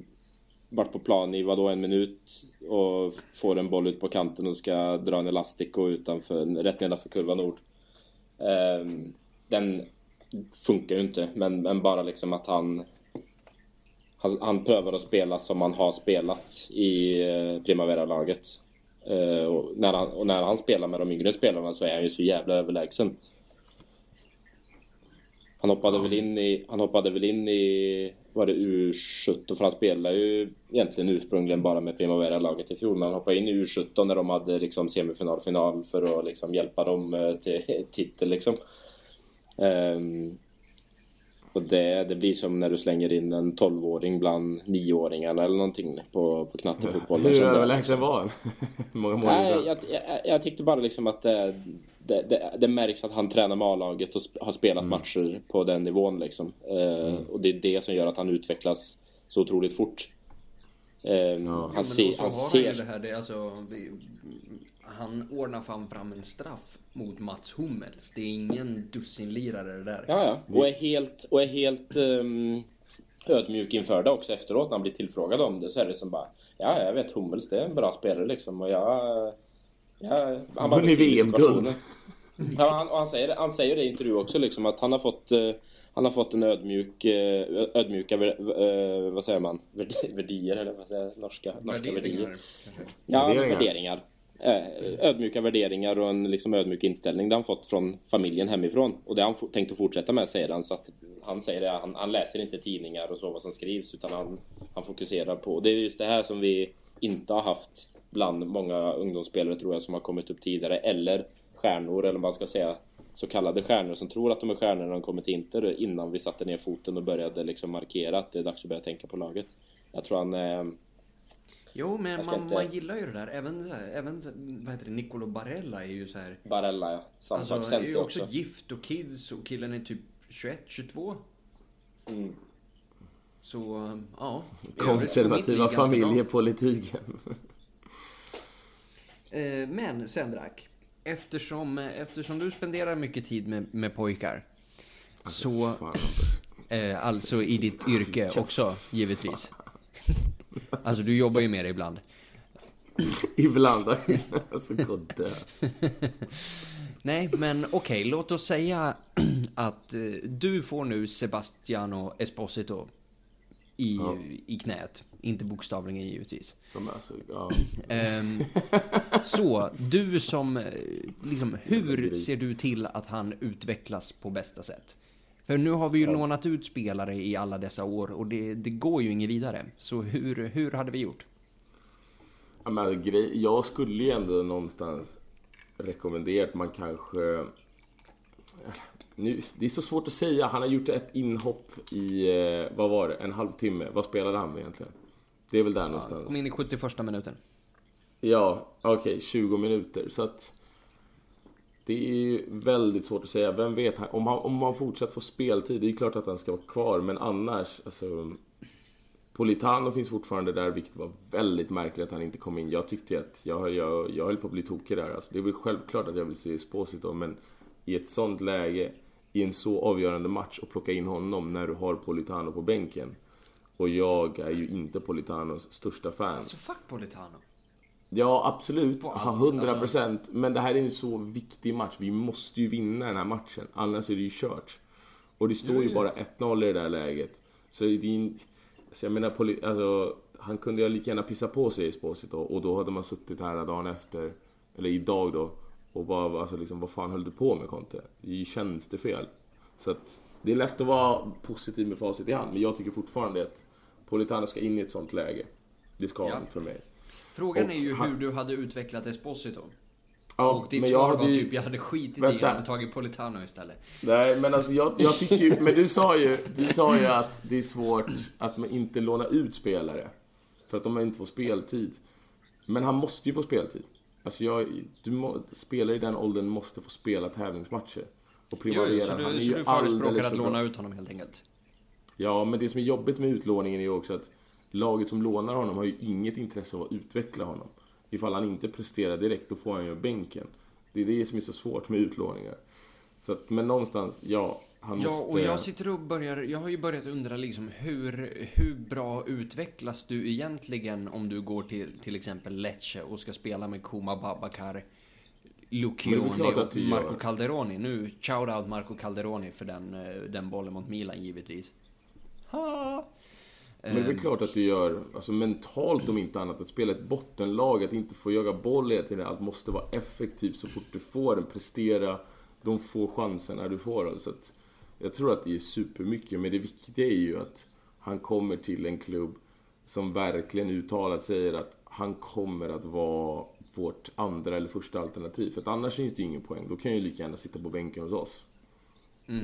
vart på plan i vadå en minut och får en boll ut på kanten och ska dra en elastico utanför, rätt nedanför kurva nord. Ehm, den funkar ju inte, men, men bara liksom att han, han han prövar att spela som han har spelat i eh, Primavera-laget. Eh, och, när han, och när han spelar med de yngre spelarna så är han ju så jävla överlägsen. Han hoppade väl in i, han hoppade väl in i, var det U17? För han spelade ju egentligen ursprungligen bara med Primavera-laget i fjol. Men han hoppade in i U17 när de hade liksom semifinal, final för att liksom hjälpa dem eh, till titel liksom. Ehm, och det, det blir som när du slänger in en 12-åring bland 9-åringarna eller någonting på, på knattefotbollen. Hur överlägsen var han? Många mål Nej, han? jag, jag, jag tyckte bara liksom att det, det, det, det märks att han tränar med A-laget och har spelat matcher på den nivån liksom. Eh, Och det är det som gör att han utvecklas så otroligt fort. Eh, Han, men ser, då så han har han ju det ser... här, det är alltså, vi, han ordnar fan fram en straff mot Mats Hummels. Det är ingen dussinlirare det där. Ja, ja. Och är helt, och är helt ehm, ödmjuk inför det också efteråt när han blir tillfrågad om det. Så är det som bara, ja, jag vet Hummels, det är en bra spelare liksom. Och jag... jag han bara Vunnit VM-guld. Ja, han, och han, säger, han säger det i intervju också liksom att han har fått eh, han har fått en ödmjuk, eh, ödmjuka, eh, vad säger man, Värd- värdier eller vad säger jag? norska, norska. Värderingar, kanske. Ja, Värderingar. Eh, ödmjuka värderingar och en liksom ödmjuk inställning det har han fått från familjen hemifrån. Och det har han tänkt att fortsätta med säger han. Så att han säger det, han, han läser inte tidningar och så vad som skrivs utan han, han fokuserar på. Det är just det här som vi inte har haft bland många ungdomsspelare tror jag som har kommit upp tidigare. Eller stjärnor eller vad man ska säga. Så kallade stjärnor som tror att de är stjärnor när de kommer till Inter innan vi satte ner foten och började liksom markera att det är dags att börja tänka på laget. Jag tror han... Eh, Jo, men man, inte- man gillar ju det där. Även, även vad heter det, Nicolo Barella är ju så här. Barella ja. Samma Alltså, sak. han är ju Sensi också också. gift och kids och killen är typ 21, 22. Mm. Så, ja. Konservativa familjepolitiken. Eh, Men Sendrak, eftersom, eftersom du spenderar mycket tid med, med pojkar. Så, Fan. eh, alltså i ditt yrke också givetvis. Alltså du jobbar ju med det ibland. Ibland. alltså, god dö. Nej, men okej, låt oss säga att eh, du får nu Sebastiano Esposito i, Ja. i knät. Inte bokstavligen givetvis. Så, ja. Ehm, så, du som, eh, liksom, hur ser du till att han utvecklas på bästa sätt? För nu har vi ju lånat ut spelare i alla dessa år och det, det går ju inget vidare. Så hur, hur hade vi gjort? Ja, men, grej, jag skulle ju ändå någonstans rekommendera att man kanske... Nu, det är så svårt att säga. Han har gjort ett inhopp i, eh, vad var det, en halvtimme. Vad spelade han egentligen? Det är väl där någonstans. Kom in i 71 minuten. Ja, okej, 20 minuter. Så att det är ju väldigt svårt att säga. Vem vet, om han, om han fortsatt får speltid, det är klart att han ska vara kvar. Men annars, alltså... Politano finns fortfarande där, vilket var väldigt märkligt att han inte kom in. Jag tyckte att jag, jag, jag höll på att bli tokig där. Alltså, det är väl självklart att jag vill se Esposito, men i ett sånt läge, i en så avgörande match, och plocka in honom när du har Politano på bänken. Och jag är ju inte Politanos största fan. Alltså fuck Politano. Ja, absolut. På allt, Ja, 100 procent. Men det här är en så viktig match. Vi måste ju vinna den här matchen. Annars är det ju kört. Och det står Jo, ju jo. bara 1-0 i det där läget. Så det är alltså jag menar, alltså, han kunde ju lika gärna pissa på sig i Esposito. Och då hade man suttit här dagen efter, eller idag då, och bara, alltså liksom, vad fan höll du på med Conte? Det är ju tjänstefel. Så att det är lätt att vara positiv med facit i hand, men jag tycker fortfarande att Politano ska in i ett sånt läge. Det ska Ja. han för mig. Frågan Och är ju han- hur du hade utvecklat Esposito. Ja, och ditt men jag svar hade var ju- typ, jag hade skitit i honom och tagit Politano istället. Nej, men alltså jag, jag tycker ju, men du sa ju, du sa ju att det är svårt att man inte låna ut spelare. För att de inte får speltid. Men han måste ju få speltid. Alltså jag, du må, spelare i den åldern måste få spela tävlingsmatcher. Och Jo, primavera. så han är du, så ju du förespråkar att låna ut honom helt enkelt? Ja, men det som är jobbigt med utlåningen är ju också att laget som lånar honom har ju inget intresse av att utveckla honom. Ifall han inte presterar direkt, då får han ju bänken. Det är det som är så svårt med utlåningar. Så att, men någonstans, ja, han Ja, måste... och jag sitter och börjar, jag har ju börjat undra liksom hur, hur bra utvecklas du egentligen om du går till till exempel Lecce och ska spela med Kuma Babakar, Lucioni och Marco. Calderoni. Nu, shout out Marco Calderoni för den, eh, den bollen mot Milan givetvis. Ha! Men det är väl Ehm, klart att du gör, alltså mentalt om inte annat, att spela ett bottenlag, att inte få jaga boll hela tiden, att måste vara effektiv så fort du får den, prestera de få chanserna du får. Alltså att jag tror att det är supermycket, men det viktiga är ju att han kommer till en klubb som verkligen uttalat säger att han kommer att vara vårt andra eller första alternativ. För att annars finns det ju ingen poäng. Då kan jag ju lika gärna sitta på bänken hos oss.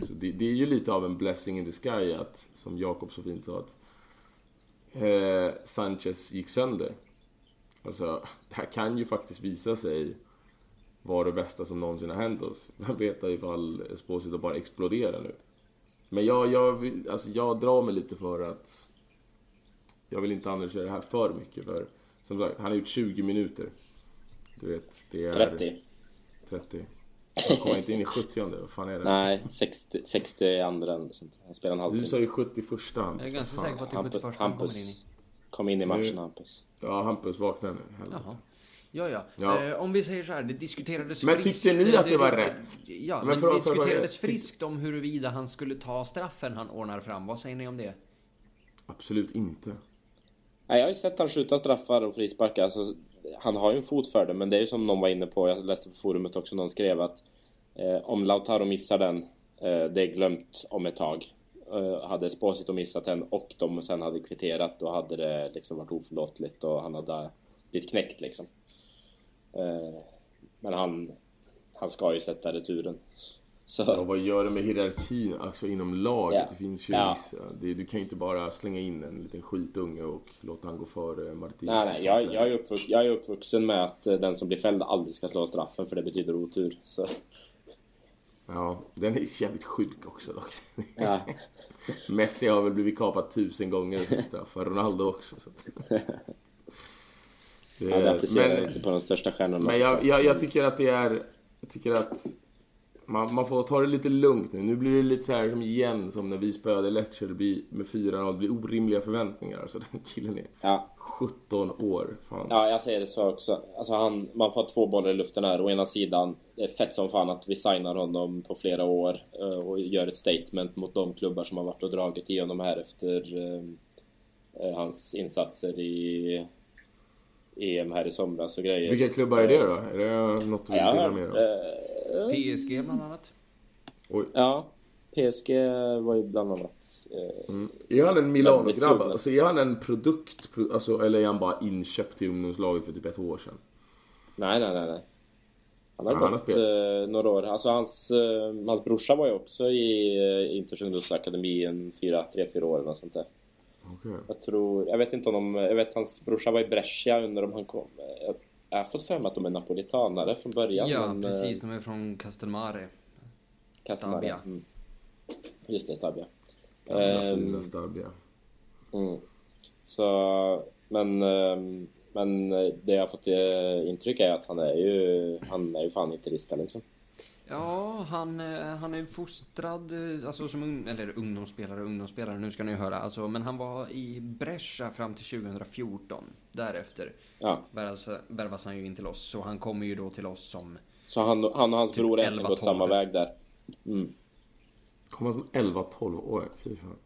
Så det, det är ju lite av en blessing in the sky att, som Jakob så fint sa, att eh, Sanchez gick sönder. Alltså, det här kan ju faktiskt visa sig vara det bästa som någonsin har hänt oss. Vem vet ifall Esposito bara exploderar nu. Men jag, jag, alltså jag drar mig lite för att jag vill inte analysera det här för mycket. För som sagt, han har gjort 20 minuter. Du vet, det är... 30. 30. Han kommer inte in i 70 Vad fan är det? Nej, 60, 60 andra eller sånt. Han spelar en Du halvtimme. sa ju 71 Jag är ganska säker på att det är Hampus, 71 han kommer Hampus in i. kom in i matchen, Nu- Hampus. Ja, Hampus vakna nu. Helvete. Jaha. Ja, ja. Ja. Eh, om vi säger så här, det diskuterades Men friskt. tyckte ni att det var det- rätt? Ja, Men men, det diskuterades friskt om huruvida han skulle ta straffen han ordnar fram. Vad säger ni om det? Absolut inte. Nej, jag har ju sett han skjuta straffar och frisparkar. Alltså, han har ju en fot för det, men det är ju som någon var inne på. Jag läste på forumet också, någon skrev att eh, om Lautaro missar den, eh, det är glömt om ett tag. Eh, hade Esposito missat den och de sen hade kvitterat, då hade det liksom varit oförlåtligt och han hade blivit knäckt liksom. Eh, men han, han ska ju sätta returen. Så, Ja, vad gör det med hierarkin alltså inom laget? Ja. Det finns ju Ja. vissa, det, Du kan ju inte bara slänga in en liten skitunge och låta han gå före Martinez. nej, nej, jag, jag, är uppvux, jag är uppvuxen med att eh, den som blir fälld aldrig ska slå straffen för det betyder otur. Så, Ja, den är jävligt sjuk också dock. ja. Messi har väl blivit kapad tusen gånger sin straff. Ronaldo också. Så. Det Han är- applicerar men- inte på de största stjärnorna. Men jag, jag, jag tycker att det är... Jag tycker att man, man får ta det lite lugnt nu. Nu blir det lite så här som igen som när vi spöade blir med 4-0. Det blir orimliga förväntningar. Alltså den killen är Ja, 17 år. Fan. ja, jag säger det så också. Alltså han, man får två bollar i luften här. Å ena sidan, det är fett som fan att vi signar honom på flera år eh, och gör ett statement mot de klubbar som har varit och dragit i honom här efter eh, eh, hans insatser i EM här i somras och grejer. Vilka klubbar är det då? Är det något du vill dela med dig PSG bland annat. Oj. Ja, PSG var ju bland annat... Eh, Mm. Är han en Milano-grabb? Alltså är han en produkt? pro- Alltså, eller är han bara inköpt till ungdomslaget för typ ett år sedan? nej, nej, nej, nej. Han har Ja, han har gått spelat. eh, några år. Alltså hans, eh, hans brorsa var ju också i eh, Inters ungdomsakademi en fyra, tre, fyra år eller något sånt där. Okej. Jag tror, jag vet inte om de, jag vet hans brorsa var i Brescia under om han kom. Jag, jag har fått för mig att de är napolitanare från början. Ja, men, eh, precis. De är från Castelmare. Castamare. Stabia. Mm. Just det, Stabia. Gamla Ehm, fina Stabia. Mm. Så, men, ehm, men det jag har fått eh, intryck är att han är ju, han är ju fan interista liksom. Ja, han, eh, han är fostrad, eh, alltså som ung, eller ungdomsspelare, ungdomsspelare, nu ska ni höra. Alltså, men han var i Brescia fram till 2014. Därefter Ja, värvas, värvas han ju in till oss. Så han kommer ju då till oss som... så han, han och hans Typ bror har egentligen 11, gått samma 12. väg där. Mm. Kommer som 11-12 år? Fy fan.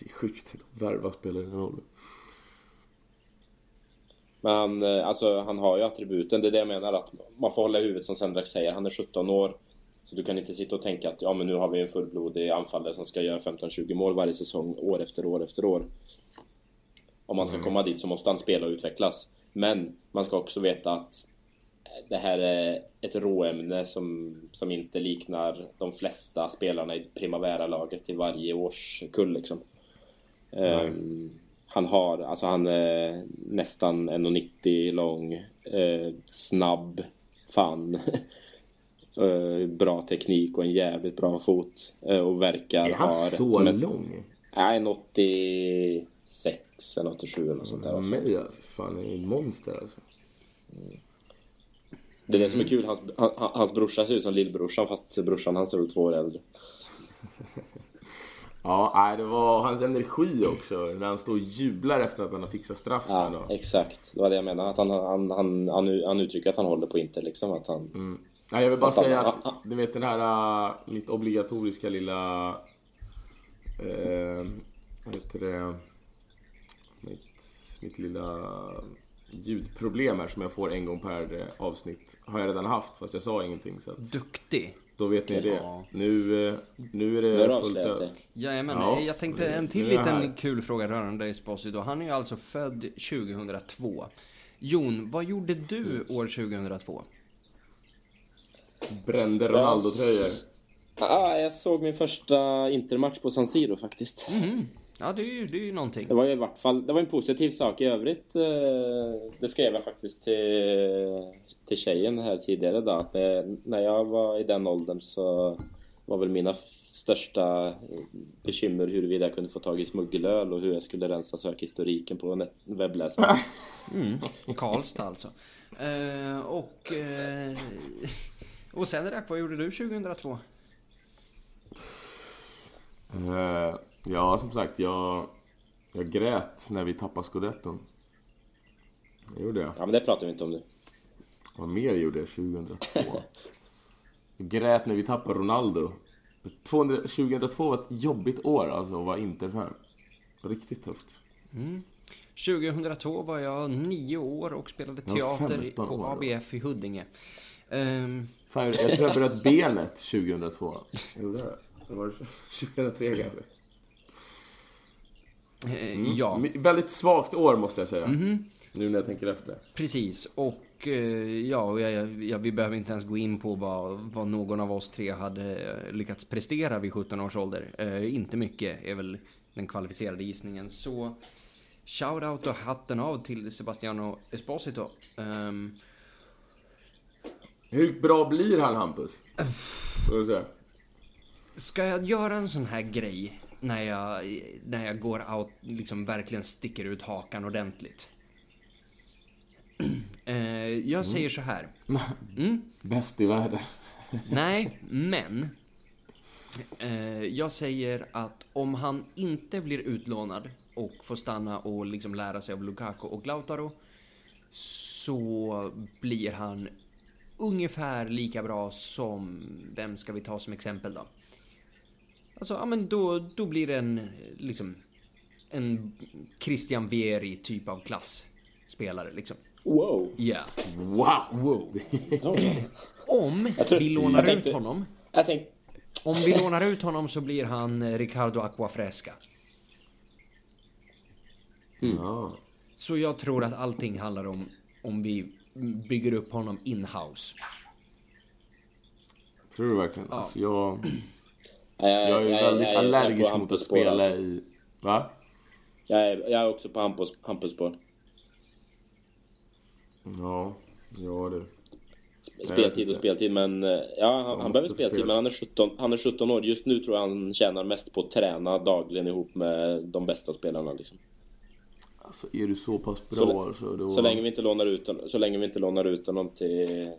Det är sjukt att värva spelare i den åldern. Men han, eh, alltså, han har ju attributen, det är det jag menar att man får hålla i huvudet som Sendrak säger. Han är 17 år. Så du kan inte sitta och tänka att ja men nu har vi en fullblodig anfallare som ska göra 15-20 mål varje säsong år efter år efter år. Om man ska komma dit så måste han spela och utvecklas. Men man ska också veta att det här är ett råämne som, som inte liknar de flesta spelarna i Primavera-laget i varje årskull liksom. Um, han har, alltså han är nästan 1,90 lång, eh, snabb, fan. eh, bra teknik och en jävligt bra fot. Eh, och verkar Är han ha så rätt- men- lång? Nej, en 86 eller 87 eller något sånt där. Ja, mig alltså. Fan, är ett monster alltså. Det är det som är kul, hans, han, hans brorsa ser ut som lillbrorsan fast brorsan han ser väl två år äldre. Ja, nej, det var hans energi också. När han står och jublar efter att han har fixat straffen. Ja, exakt. Det var det jag menade. Att han, han, han, han, han uttrycker att han håller på Inter liksom. Att han, Mm. Nej, jag vill bara säga att, du vet den här, äh, mitt obligatoriska lilla, eh, vad heter det, mitt, mitt lilla ljudproblem här som jag får en gång per eh, avsnitt har jag redan haft fast jag sa ingenting så att Duktig. Då vet ni det. Ja. Nu, eh, nu är nu det fullt avslöjat ös. Jajamän, Ja, jag tänkte en till nu liten kul fråga rörande Esposito. Han är ju alltså född 2002. Jon, vad gjorde du år 2002? Brände Ronaldo-tröjor. Ah, jag såg min första Intermatch på San Siro faktiskt. Mhm. Ja, det är ju, det är ju någonting. Det var ju i vart fall, det var en positiv sak i övrigt. Eh, det skrev jag faktiskt till, till tjejen här tidigare då. Att eh, när jag var i den åldern så var väl mina största eh, bekymmer huruvida jag kunde få tag i smuggelöl och hur jag skulle rensa sökhistoriken på webbläsaren. Karlstad alltså. Eh, och... Eh, och sen Rack, vad gjorde du 2002? Eh, ja, som sagt, jag, jag grät när vi tappade scudetton. Det gjorde jag. Ja men det pratar vi inte om nu. Vad mer gjorde jag 2002? Jag grät när vi tappade Ronaldo. 200, 2002 var ett jobbigt år alltså att vara Inter-fan. Riktigt tufft. 2002 var jag nio år och spelade teater 15 på år då. ABF i Huddinge. Ehm, Fan, jag tror jag bröt benet 2002. Gjorde jag det? Det var 2003 kanske. Eh, Ja, Mm. Väldigt svagt år måste jag säga. Nu när jag tänker efter. precis. Och eh, ja, jag, jag, vi behöver inte ens gå in på vad, vad någon av oss tre hade eh, lyckats prestera vid 17 års ålder. Eh, inte mycket är väl den kvalificerade gissningen. Så shout-out och hatten av till Sebastiano Esposito. Ehm, Hur bra blir han Hampus? Ska jag göra en sån här grej när jag, när jag går out, liksom verkligen sticker ut hakan ordentligt? Eh, jag säger så här. Bäst i världen. Nej, men. Eh, jag säger att om han inte blir utlånad och får stanna och liksom lära sig av Lukaku och Lautaro så blir han ungefär lika bra som, vem ska vi ta som exempel då? Alltså, ja men då, då blir det en, liksom, en Christian Vieri typ av klassspelare liksom. Wow! Ja. Wow! Wow. Om tror- vi lånar tänkte- ut honom Jag tänkte, om vi lånar ut honom så blir han eh, Ricardo Aquafresca. Ja. Så jag tror att allting handlar om om vi bygger upp honom in-house. Tror du verkligen? Alltså, jag, jag, jag är väldigt jag är allergisk mot att spela alltså. i... Va? Jag är, jag är också på Hampus, Hampus spår. Ja, ja du. Speltid och speltid men eh, ja, han, han behöver speltid spela. men han är, 17, han är 17 år. Just nu tror jag han tjänar mest på att träna dagligen ihop med de bästa spelarna liksom. Alltså är du så pass Så, bra alltså, då... så länge vi inte lånar ut honom, så länge vi inte lånar ut honom till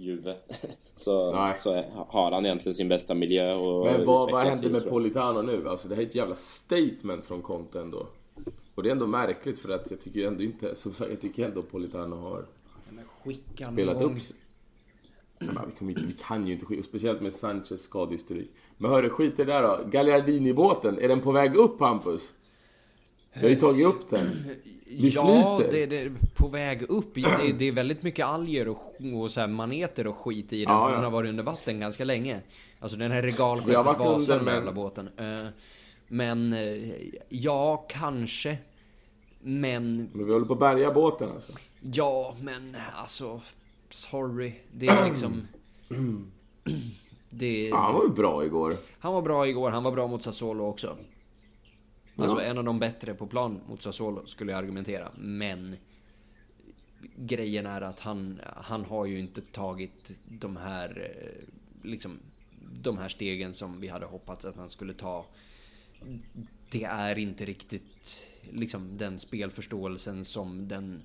Juve så, Nej. så har han egentligen sin bästa miljö och Men vad, vad in, med. Politano nu? Alltså det här är ett jävla statement från Conte ändå. Och det är ändå märkligt för att jag tycker ändå inte... Så jag tycker ändå Politano har Men skicka spelat upp sig. Ja, vi, inte, vi kan ju inte skita, speciellt med Sanchez skadehistorik. Men hörru, skit i det där då. Gagliardini-båten, är den på väg upp Hampus? Vi har ju tagit upp den. Ja, flyter. det, det är på väg upp. Det, det är väldigt mycket alger och, och så här maneter och skit i den. Ja, för ja. den har varit under vatten ganska länge. Alltså den här regalskeppet Vasa, den jävla båten. Eh, Men eh, ja, kanske. Men Men vi håller på att bärga båten alltså. ja, men alltså. Sorry. Det är liksom... Det, Ja, han var ju bra igår. han var bra igår, han var bra mot Sassuolo också. Alltså en av de bättre på plan mot Sassuolo skulle jag argumentera. Men grejen är att han, han har ju inte tagit de här, eh, liksom, de här stegen som vi hade hoppats att han skulle ta. Det är inte riktigt liksom den spelförståelsen som den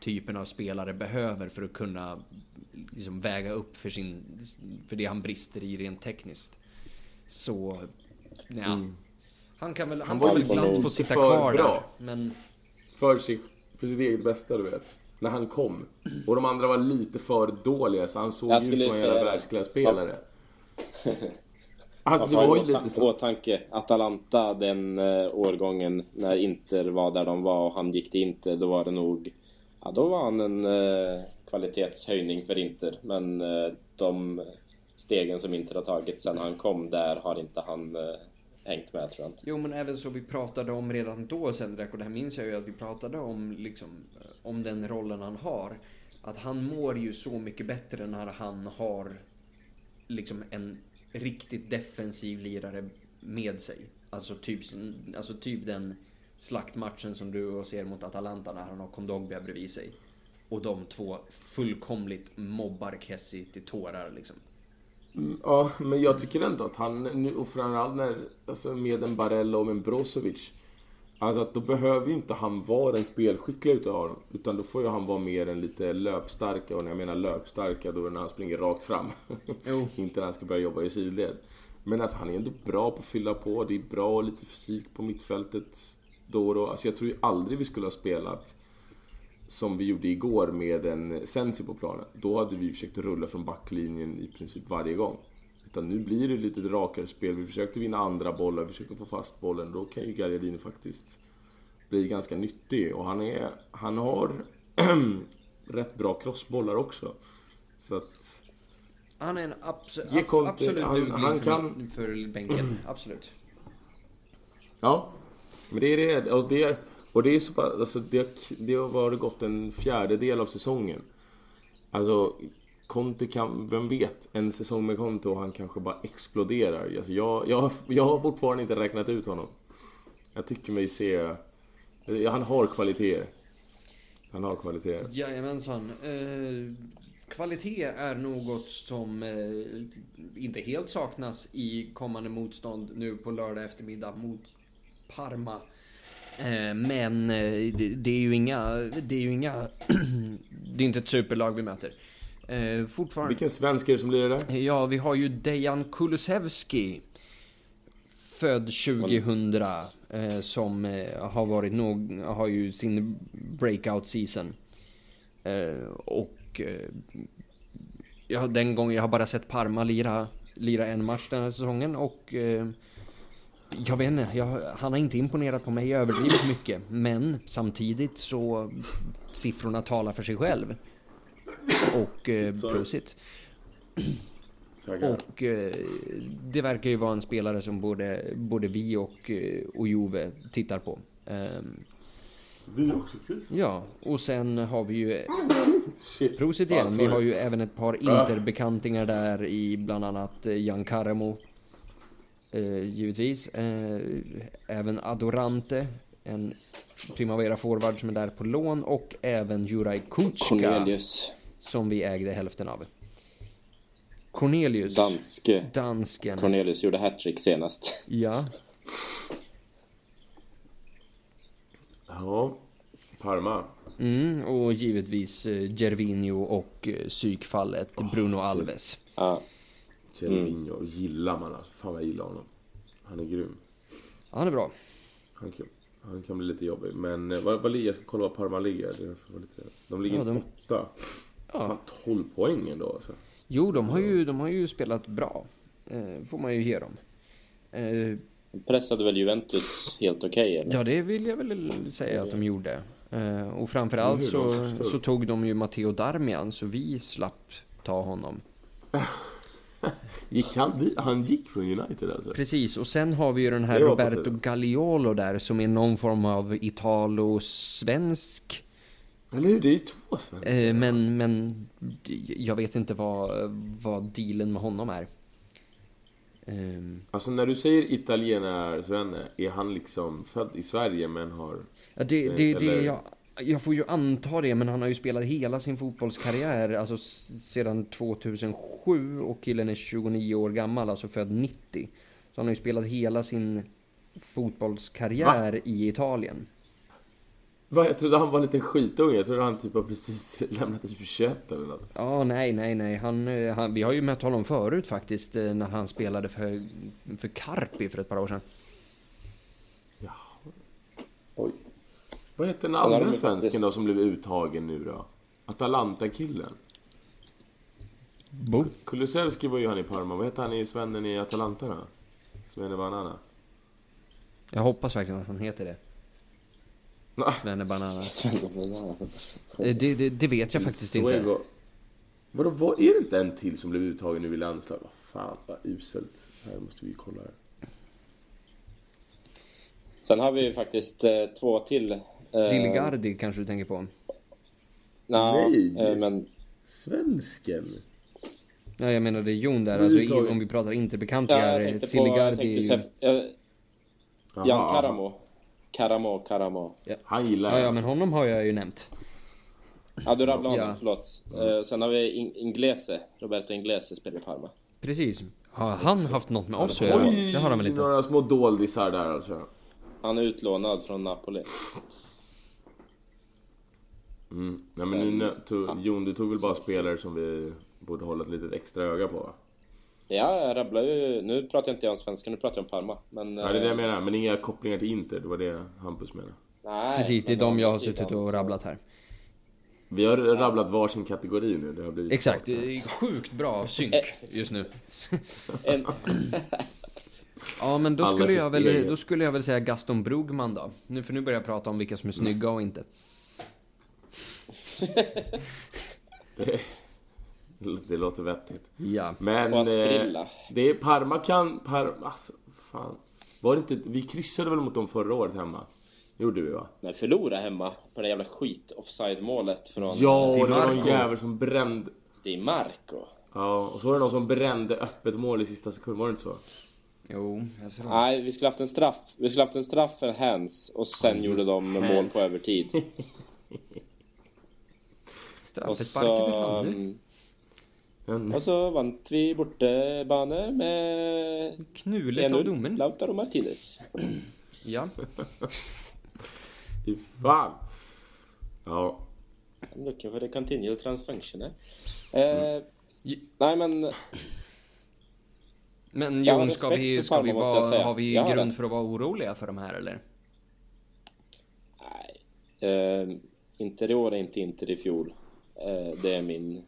typen av spelare behöver för att kunna liksom väga upp för, sin, för det han brister i rent tekniskt. Så, ja. Han kan väl, han, Mm. var väl glatt få sitta för kvar bra. där. Men För, sig, för sitt eget bästa, du vet. När han kom. Och de andra var lite för dåliga, så han såg ju ut som en jävla det. världsklasspelare. Alltså, det var ju lite så. åtanke, Atalanta den eh, årgången när Inter var där de var och han gick till Inter, då var det nog... Ja, då var han en eh, kvalitetshöjning för Inter. Men eh, de stegen som Inter har tagit sen han kom där har inte han eh, hängt med tror jag inte. Jo men även så vi pratade om redan då Sendrak och det här minns jag ju att vi pratade om liksom eh, om den rollen han har. Att han mår ju så mycket bättre när han har liksom en riktigt defensiv lirare med sig. Alltså typ, alltså typ den slaktmatchen som du och ser mot Atalanta när han har Kondogbia bredvid sig. Och de två fullkomligt mobbar Kessie till tårar liksom. Ja, men jag tycker ändå att han, nu, och framförallt när, alltså med en Barella och en Brozovic. Alltså att då behöver ju inte han vara den spelskickliga utav dem. Utan då får ju han vara mer en lite löpstarka. Och när jag menar löpstarka då är det när han springer rakt fram. Inte när han ska börja jobba i sidled. Men alltså han är ändå bra på att fylla på. Det är bra och lite fysik på mittfältet då och då. Alltså jag tror ju aldrig vi skulle ha spelat som vi gjorde igår med en Sensi på planen. Då hade vi försökt rulla från backlinjen i princip varje gång. Utan nu blir det lite rakare spel. Vi försökte vinna andra bollar, vi försökte få fast bollen. Då kan ju Gagliardini faktiskt bli ganska nyttig. Och han, är, han har rätt bra crossbollar också. Så att... Han är en abs- Ge ab- Conte- absolut han- han för, kan- för bänken. Absolut. Ja, men det är det. Och det, är, och det är så pass, alltså det, det har varit gått en fjärdedel av säsongen. Alltså, Conte kan, vem vet, en säsong med Conte och han kanske bara exploderar. Alltså jag, jag, jag har fortfarande inte räknat ut honom. Jag tycker mig se, han har kvaliteter. Han har kvaliteter. Jajamensan. Eh, kvalitet är något som eh, inte helt saknas i kommande motstånd nu på lördag eftermiddag mot Parma. Eh, men eh, det, är ju inga, det är ju inga, det är inte ett superlag vi möter. Eh, fortfarande. Vilken svensk är det som blir det där? Ja, vi har ju Dejan Kulusevski. Född 2000. Eh, som har varit nog, har ju sin breakout season. Och ja, den gången, jag har bara sett Parma lira, lira en match den här säsongen och jag vet inte, jag, han har inte imponerat på mig överdrivet mycket. Men samtidigt så siffrorna talar för sig själv. Och eh, prosit. Och eh, det verkar ju vara en spelare som både, både vi och, eh, och Jove tittar på. Ehm, Vi också, fy ja, och sen har vi ju Shit. Prosit Ah, igen. Vi sorry. har ju även ett par interbekantingar där i bland annat eh, Jan Karemo. Eh, givetvis. Eh, även Adorante. En Primavera forward som är där på lån. Och även Juraj Kutska. Cornelius, Som vi ägde hälften av. Cornelius. danske. Dansken. Cornelius gjorde hattrick senast. Ja. Ja, Parma. Mm, och givetvis eh, Gervinho och eh, psykfallet Bruno Alves. Ja, Gervinho, gillar man alltså. Fan vad jag gillar honom. Han är grym. Ja, han är bra. Han kan, han kan bli lite jobbig. Men eh, vad, vad ligger, jag ska kolla vad Parma ligger. Lite, de ligger Ja, de- åtta. Fan, 12 poäng ändå alltså. Jo, de har ju, de har ju spelat bra. Eh, får man ju ge dem. Eh, pressade väl Juventus helt okej eller? ja, det vill jag väl säga att de gjorde. Eh, och framförallt så, så tog de ju Matteo Darmian så vi slapp ta honom. Gick han, han gick från United alltså? Precis, och sen har vi ju den här Det Roberto. Gagliolo där som är någon form av italo-svensk. Eller hur? Det är ju två svenskar. Eh, men, men jag vet inte vad, vad dealen med honom är. Ehm, Alltså när du säger italienare-svenne, är han liksom född i Sverige men har... Ja, det, det, det, Eller- jag, jag får ju anta det, men han har ju spelat hela sin fotbollskarriär, alltså sedan 2007 och killen är 29 år gammal, alltså född 90. Så han har ju spelat hela sin fotbollskarriär i Italien. Va? Jag trodde han var en liten skitunge. Jag trodde han typ har precis lämnat typ 21 eller något. Ja, nej, nej, nej. Han, eh, han, vi har ju mött honom förut faktiskt, eh, när han spelade för, för Carpi för ett par år sedan. Oj. Vad heter den andra svensken faktiskt- då som blev uttagen nu då? Atalanta-killen? Bo. Kulusevski var ju han i Parma. Vad heter han i svennen i Atalanta då? Svenne Banana? Jag hoppas verkligen att han heter det. Svenne Banana. Eh, Det, det, det vet jag faktiskt inte. Vadå, vad, är det inte en till som blev uttagen nu i landslag? Vad fan, vad uselt. Här måste vi kolla här. Sen har vi ju faktiskt eh, två till. Eh, Silgardi kanske du tänker på? nja, Nej. eh, men Svensken? Ja, jag menar det är Jon där. Alltså, i, om vi pratar ja, interbekantingar, är ju- Sef, Jan. Karamo. Karamo, Karamo. Han gillar Ja, ja, men honom har jag ju nämnt. Ja, du rabblade honom, Ja. förlåt. Eh, sen har vi In- Inglese. Roberto Inglese spelar i Parma. Precis. Har han haft något med oss att göra? Det har han väl inte? några små doldisar där alltså. Han är utlånad från Napoli. Mm. Nej men nu, tog, Jon, du tog väl bara spelare som vi borde hålla ett litet extra öga på va? Ja, jag rabblar ju... Nu pratar jag inte om svenska, nu pratar jag om Parma. Men... Ja, det är det jag eh, menar, men inga kopplingar till Inter, det var det Hampus menade. Nej, Precis, det är de jag har suttit och rabblat här. Vi har rabblat varsin kategori nu, det har blivit Exakt, klart. sjukt bra synk just nu. Ja, men då skulle, jag väl, då skulle jag väl säga Gaston Brugman då. Nu, för nu börjar jag prata om vilka som är snygga och inte. Det, det låter vettigt. Ja. Men... Eh, det är Parma kan... Par, alltså, fan. Var det inte... Vi kryssade väl mot dem förra året hemma? Gjorde vi va? men förlora hemma på det jävla skit offside målet från Ja, eh, och det var någon jävel som brände... Di Marco. Ja, och så var det någon som brände öppet mål i sista sekund, var det inte så? Jo, jag tror Nej, vi skulle haft en straff. Vi skulle haft en straff för hands och sen gjorde de mål hands. på övertid. Så, Straffesparken han nu. mm, Men, och så vann vi bortabanor med Knuligt av 1-0. domen. Lautaro Martinez. Ja. fy fan! Ja. I'm looking for the continual transfunctioner. Eh, J- nej men, Men Jon, ska vi, för ska vi vara, har vi har grund för att vara oroliga för de här eller? nej. Eh, Inter i år inte Inter i fjol. Eh, det är min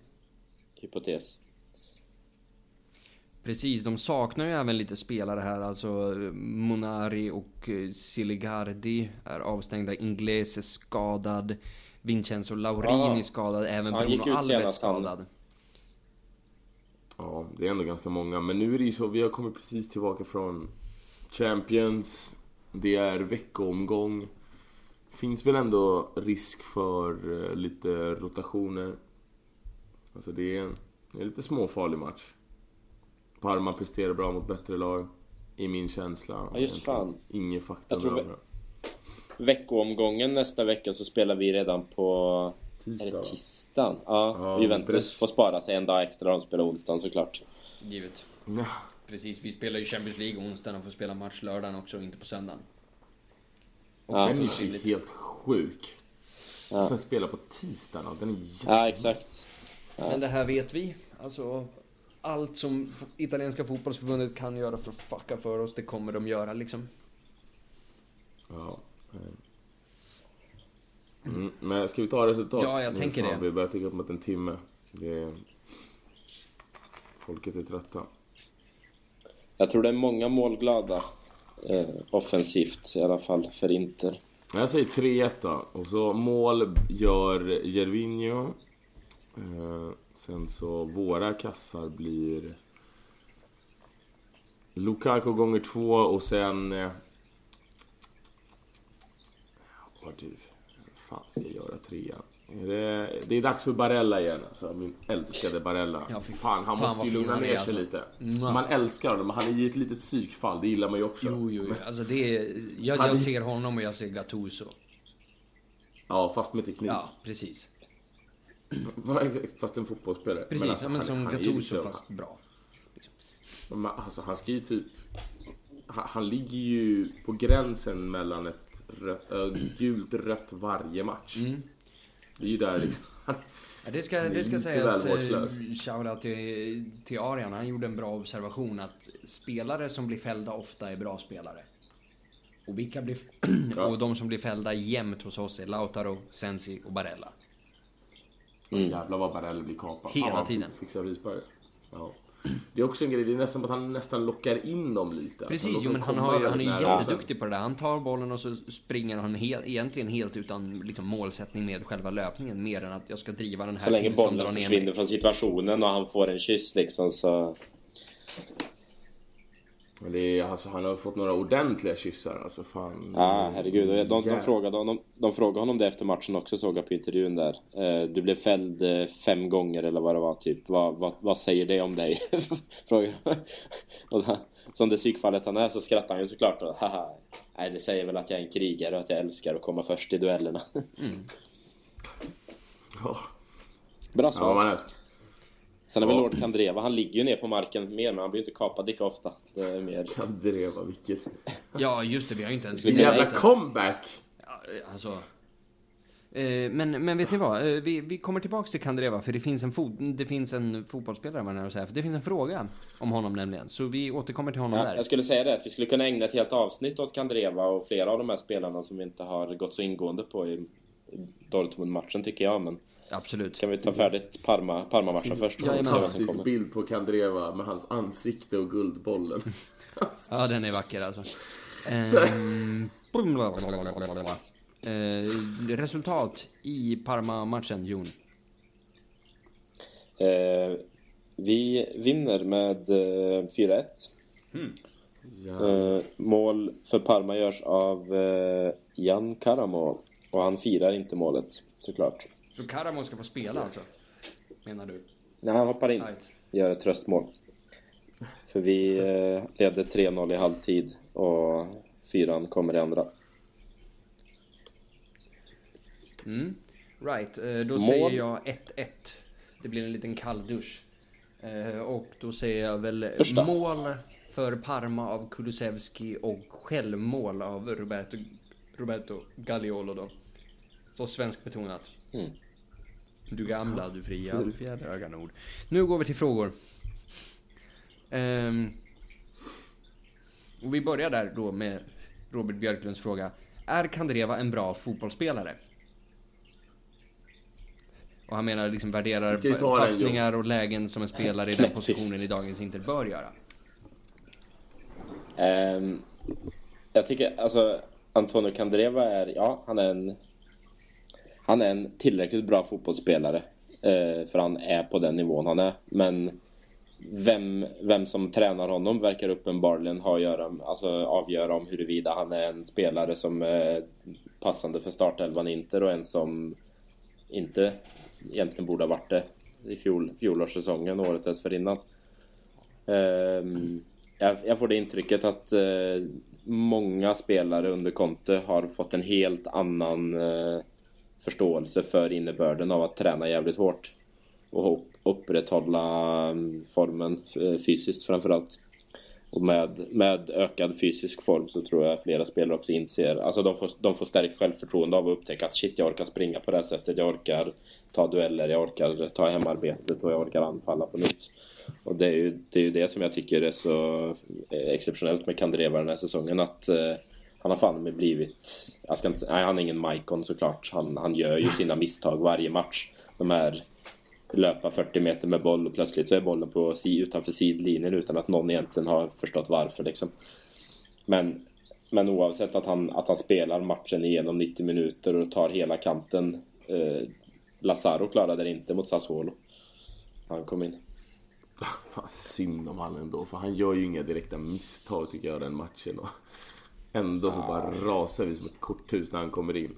hypotes. Precis, de saknar ju även lite spelare här. Alltså Monari och eh, Siligardi är avstängda. Inglese är skadad. Vincenzo Laurini Ja. skadad. Även Bruno Alves skadad. Ja, det är ändå ganska många. Men nu är det ju så, vi har kommit precis tillbaka från Champions. Det är veckoomgång. Finns väl ändå risk för eh, lite rotationer. Alltså det är en, det är lite småfarlig match. Parma presterar bra mot bättre lag. I min känsla. Ja, just fan. Ingen fakta Jag tror varandra. Veckoomgången nästa vecka så spelar vi redan på... Tisdag, Är det va? tisdagen? Ja, Ja, Juventus precis. får spara sig en dag extra. De spelar onsdagen såklart. Givet. Ja, Precis, vi spelar ju Champions League onsdagen och får spela match lördagen också och inte på söndagen. Ja, den är ju helt sjuk. Ja. Sen spela på tisdagen, ja, den är jävla... ja exakt. Men det här vet vi. Alltså, allt som italienska fotbollsförbundet kan göra för att fucka för oss, det kommer de göra liksom. Ja. eh. Mm, men ska vi ta resultat? Ja, jag tänker fan, det. Vi börjar ticka upp mot en timme. Det är... Folket är trötta. Jag tror det är många målglada. Eh, offensivt i alla fall för Inter. Jag säger 3-1 då. Och så mål gör Gervinho. Eh, sen så våra kassar blir Lukaku gånger två och sen... Eh, vad du, fan ska jag göra trean? Det, det är dags för Barella igen alltså, min älskade Barella. Ja, fan, han fan måste ju lugna ner alltså. sig lite. Mwah. Man älskar honom, han är ju ett litet psykfall, det gillar man ju också. Jo, jo, jo. Alltså det är, jag, Han- jag ser honom och jag ser Gattuso. Ja, fast med teknik. Ja, precis. Fast en fotbollsspelare. Precis, alltså, ja, men han- som han Gattuso liksom- fast bra. Men Alltså, han ska ju typ... Han, han ligger ju på gränsen mellan ett rött, äh, gult rött varje match. Mm. Det är ju där liksom. Ja, det ska, det ska sägas, eh, shoutout till, till Arian. Han gjorde en bra observation att spelare som blir fällda ofta är bra spelare. Och vilka blir... Ja. och de som blir fällda jämt hos oss är Lautaro, Sensi och Barella. Jävlar vad Barell blir kapad. Hela han tiden. Fixar risberg. Ja. Det är också en grej, det är nästan att han nästan lockar in dem lite. Precis, Alltså, jo, låter men han, har ju, han är ju jätteduktig på det där. Han tar bollen och så springer han helt, egentligen helt utan liksom, målsättning med själva löpningen. Mer än att jag ska driva den här Så länge bollen försvinner från situationen och han får en kyss liksom så... Det är, alltså, han har fått några ordentliga kyssar. Alltså fan. Ja, herregud. Och De, de, Jävlar. frågade honom, de frågade honom det efter matchen också såg jag på intervjun där. Eh, Du blev fälld eh, fem gånger eller vad det var typ. Vad, vad, vad säger det om dig? Frågade de. och då, Som det psykfallet han är så skrattar han ju såklart. Och, Haha. Nej, det säger väl att jag är en krigare och att jag älskar att komma först i duellerna. Ja, Bra ja svar. är... Sen har vi. Lord Kandreva. Han ligger ju ner på marken mer, men han blir inte kapad lika ofta. Det är mer... Kandreva, vilket... Ja, just det. Vi har ju inte ens... Vilken Jävla inte- comeback! Ja, Alltså... Eh, Men, men vet ni vad? Eh, Vi, vi kommer tillbaks till Kandreva för det finns en, fot, det finns en fotbollsspelare man att säga. För det finns en fråga om honom nämligen. Så vi återkommer till honom Ja, där. jag skulle säga det, att vi skulle kunna ägna ett helt avsnitt åt Kandreva och flera av de här spelarna som vi inte har gått så ingående på i i Dortmund-matchen tycker jag. Men Absolut. kan vi ta färdigt Parma, Parma-matchen först? vad som Fantastisk bild på Kandreva med hans ansikte och guldbollen. Ja, den är vacker alltså. Ehm, eh, resultat i Parma-matchen, Jon. Eh, vi vinner med eh, 4-1. Ja. Eh, mål för Parma görs av eh, Jan Karamo. Och han firar inte målet, såklart. Så Karamo ska få spela alltså? Menar du? När han hoppar in, Right. gör ett tröstmål. För vi eh, ledde 3-0 i halvtid och fyran kommer i andra. Mm. Right, eh, då Mål. säger jag 1-1. Det blir en liten kalldusch. Eh, Och då säger jag väl Första. mål för Parma av Kulusevski och självmål av Roberto, Roberto Gagliolo då. Så svensk betonat. Mm. Du gamla, du fria, du fjäderöga nord. Nu går vi till frågor. Ehm, och vi börjar där då med Robert Björklunds fråga. Är Kandreva en bra fotbollsspelare? Och han menar liksom värderar passningar och lägen som en spelare i den positionen i dagens Inter bör göra. Ehm, jag tycker alltså Antonio Candreva är, ja han är en han är en tillräckligt bra fotbollsspelare eh, För han är på den nivån han är Men vem, vem som tränar honom verkar uppenbarligen ha att göra, alltså avgöra om huruvida han är en spelare som är passande för startelvan i Inter och en som inte egentligen borde ha varit det i fjol, fjolårssäsongen och året dessförinnan. Um, jag, jag får det intrycket att uh, många spelare under Conte har fått en helt annan uh, förståelse för innebörden av att träna jävligt hårt och upprätthålla mm, formen eh, fysiskt framförallt. Och med, med ökad fysisk form så tror jag flera spelare också inser, alltså de får, de får stärkt självförtroende av att upptäcka att shit, jag orkar springa på det här sättet, jag orkar ta dueller, jag orkar ta hemarbetet och jag orkar anfalla på nytt. Och det är ju det, är ju det som jag tycker är så eh, exceptionellt med Kandreva den här säsongen, att eh, han har fan med blivit, jag ska inte, nej han är ingen Maikon såklart, han, han gör ju sina misstag varje match. De här löpa 40 meter med boll och plötsligt så är bollen på si, utanför sidlinjen utan att någon egentligen har förstått varför liksom. Men men oavsett att han, att han spelar matchen igenom 90 minuter och tar hela kanten. Eh, Lazaro klarade det inte mot Sassuolo. Han kom in. Fan, synd om han ändå, för han gör ju inga direkta misstag tycker jag den matchen. Och ändå så bara rasar vi som ett korthus när han kommer in.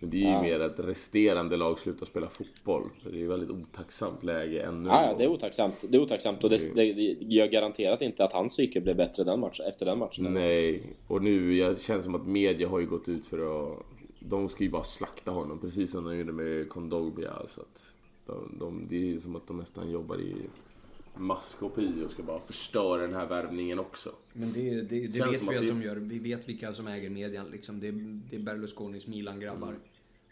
Men det är ju Ja. mer att resterande lag slutar spela fotboll. Så det är ju väldigt otacksamt läge ännu Ja, gång. det är otacksamt. Det är otacksamt och det, det, det gör garanterat inte att hans psyke blev bättre den matchen, efter den matchen. Nej, och nu jag känns som att media har ju gått ut för att... De ska ju bara slakta honom, precis som de gjorde med Kondogbia. Så att de, de, det är som att de nästan jobbar i maskopi och ska bara förstöra den här värvningen också. Men det, det, det vet vi att att de gör. Vi vet vilka som äger median. Liksom. Det, är, det är Berlusconis Milan-grabbar.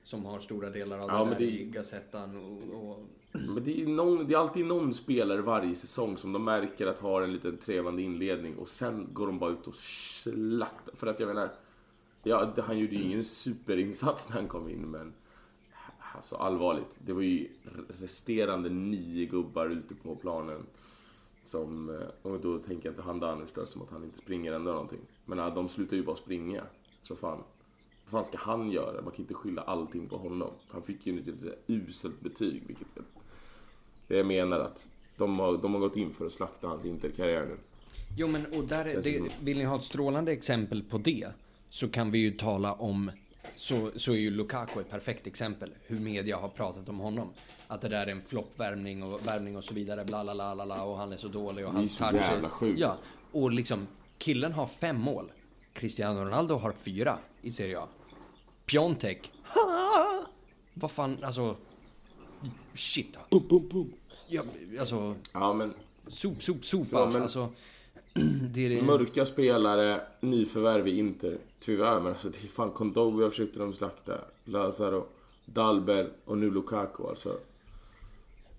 Som har stora delar av Ja, det där det- i Gazettan och, och Men det är, någon, det är alltid någon spelare varje säsong som de märker att har en liten trevande inledning och sen går de bara ut och slaktar. För att jag menar, ja, han gjorde ju ingen superinsats när han kom in men alltså allvarligt. Det var ju resterande nio gubbar ute på planen som, eh, och då tänker jag inte Handanovic då som att han inte springer ändå någonting. Men de slutar ju bara springa. Så fan, vad fan ska han göra? Man kan inte skylla allting på honom. Han fick ju ett lite uselt betyg, vilket jag, menar att de har, de har gått in för att slakta hans interkarriär nu. Jo men och där, är- det, vill ni ha ett strålande exempel på det så kan vi ju tala om så, så är ju Lukaku ett perfekt exempel hur media har pratat om honom. Att det där är en floppvärmning och värvning och så vidare bla bla bla bla, och han är så dålig och är hans touch jävla sjukt. Ja, och liksom killen har fem mål. Cristiano Ronaldo har fyra i Serie A. Piontek! Vad fan, alltså shit. Boom, boom, boom. Ja, alltså Ja men sop, sop, sopa. Ja, men- Alltså, det det. mörka spelare, nyförvärv i Inter. Tyvärr men alltså det är fan Kondogbia försökte de slakta. Lazaro, Dalber och nu Lukaku alltså.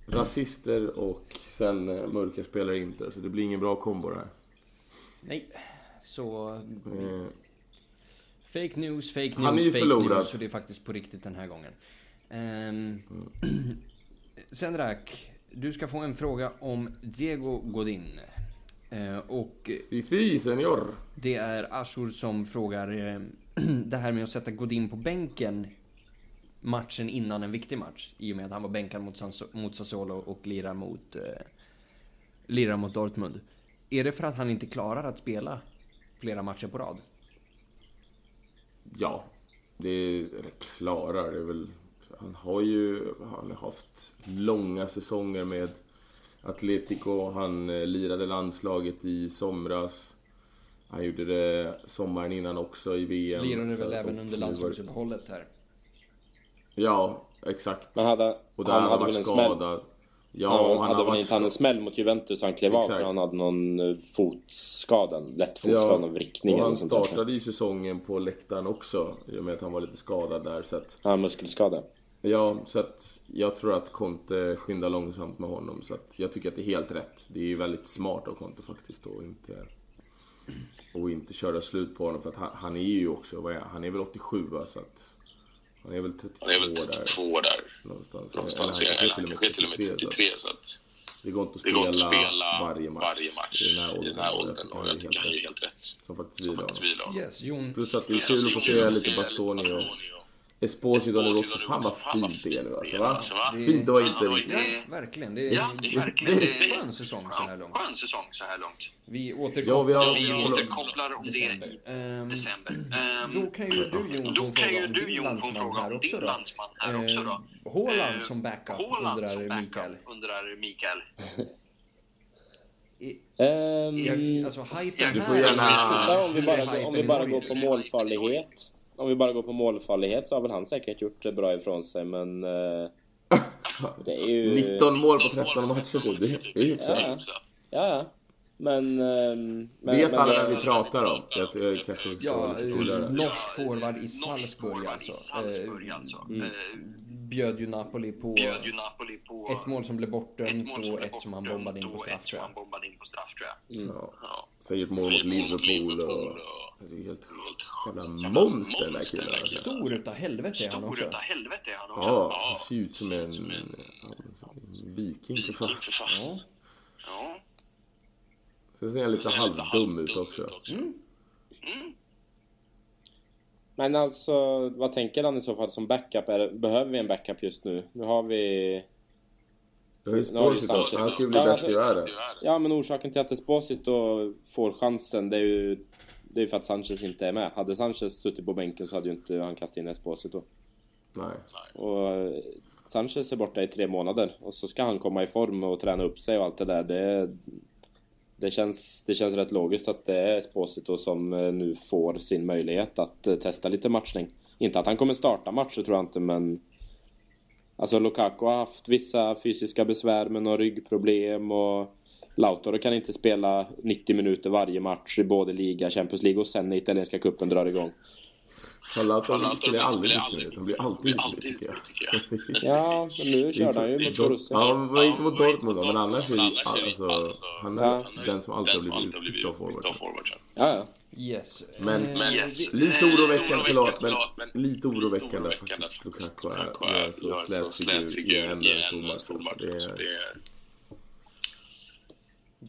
Rasister och sen eh, mörka spelare i Inter. Så det blir ingen bra kombo det här. Nej, så Eh, Fake news, fake Han är news, fake förlorad. news. Så det är faktiskt på riktigt den här gången. Um, Sendrak, du ska få en fråga om Diego Godin. Eh, och Si, si, senor. det är Ashur som frågar eh, det här med att sätta Godin på bänken matchen innan en viktig match. I och med att han var bänkad mot, Sans- mot Sassuolo och lirar mot, eh, lirar mot Dortmund. Är det för att han inte klarar att spela flera matcher på rad? Ja, det är, klarar det är väl. Han har ju han har haft långa säsonger med Atletico. Han eh, lirade landslaget i somras. Han gjorde det sommaren innan också i VM. Lirade Så- väl och även under var- landslagsuppehållet här. Ja, exakt. Men hade, och där han han hade väl varit en smäll? skadad. Ja, Ja, han han hade väl varit inte han en smäll mot Juventus han klev av Exakt. för han hade någon eh, fotskada, en lätt fotskada, någon vrickning och eller han startade ju säsongen på läktaren också. I och med att han var lite skadad där. Så att, Ja, muskelskada. Ja, så att jag tror att Conte skyndar långsamt med honom. Så att jag tycker att det är helt rätt. Det är ju väldigt smart av Conte faktiskt och inte, och inte köra slut på honom. För att han, han är ju också, vad är, han? han är väl 87 va, så att han är väl 32 Han är väl där 32 där. någonstans. Någonstans. Eller Eller han han kanske till och med 33. så Så att att det går inte att spela, att spela varje match, varje match i den här åldern. Och jag tycker han gör helt rätt. Som faktiskt vilar honom. Yes, Jon. Plus att det är kul att få se att lite se Bastoni och Bastoni och Esposito nu också. Fan vad fint det är nu alltså fint va? Det- Fint det var inte Ja, verkligen. Det är, Ja, det är verkligen det det. är en skön säsong så här långt. Skön säsong så här långt. Vi återkopplar Ja, vi har- Vi återkopplar om det december. i Ehm, december. Ehm, Då kan ju du Jon Då få kan fråga om du din landsman här också då. landsman här också då. Ehm, Haaland Eh, som backup undrar som Mikael. backup undrar Mikael. I- Ehm, jag- Alltså hypen Du får gärna- om vi bara, om i vi bara går på målfarlighet. Om vi bara går på målfarlighet så har väl han säkert gjort det bra ifrån sig men... eh, det är ju... 19 mål på 13 matcher typ. Det är- hyfsat. Ja. Ja, ja. Men... ehm, men Vet men alla vem vi pratar om? Jag, jag kanske Ja, eh, norsk forward i Salzburg alltså. Salzburg Eh, alltså. Mm. Eh, Bjöd ju Napoli på Bjöd ju Napoli på ett mål som blev bortdömt och ett som han bombade in på straff ett tror som jag. Mm. Ja. Ja. Säger ett mål mot Liverpool och... Alltså, helt jävla monster den här killen alltså. Stor utav helvete är han Stor också. utav helvete är han också. Ja, han ser ut som en, en fan. Viking för fan. Ja. Ja. Sen ser han lite halvdum ut också. Mm. Men alltså, vad tänker han i så fall som backup? Är, behöver vi en backup just nu? Nu har vi... Det har ju Nu har vi Sposito, Sposito. han skulle bli Ja, bäst i världen. Ja, men orsaken till att Esposito får chansen, det är ju... Det är ju för att Sanchez inte är med. Hade Sanchez suttit på bänken så hade ju inte han kastat in Esposito. Nej. Och eh, Sanchez är borta i tre månader och så ska han komma i form och träna upp sig och allt det där. Det, det, känns, det känns rätt logiskt att det är Esposito som eh, nu får sin möjlighet att eh, testa lite matchning. Inte att han kommer starta matcher tror jag inte men... Alltså Lukaku har haft vissa fysiska besvär med några ryggproblem och Lautaro kan inte spela 90 minuter varje match i både liga, Champions League och sen när italienska cupen drar igång. Zlatan spelar aldrig 90 minuter, han blir alltid 90 tycker jag. Ja, men nu körde han ju mot Borussia. Ja, han var inte mot Dortmund då, men annars är alltså, han är Ja. den som alltid har blivit bytt av forward. Ja, ja. Yes. Men- Eh, Men vi- Lite oroväckande, förlåt, men lite oroväckande faktiskt. Lukaku är så slät figur i en stor match.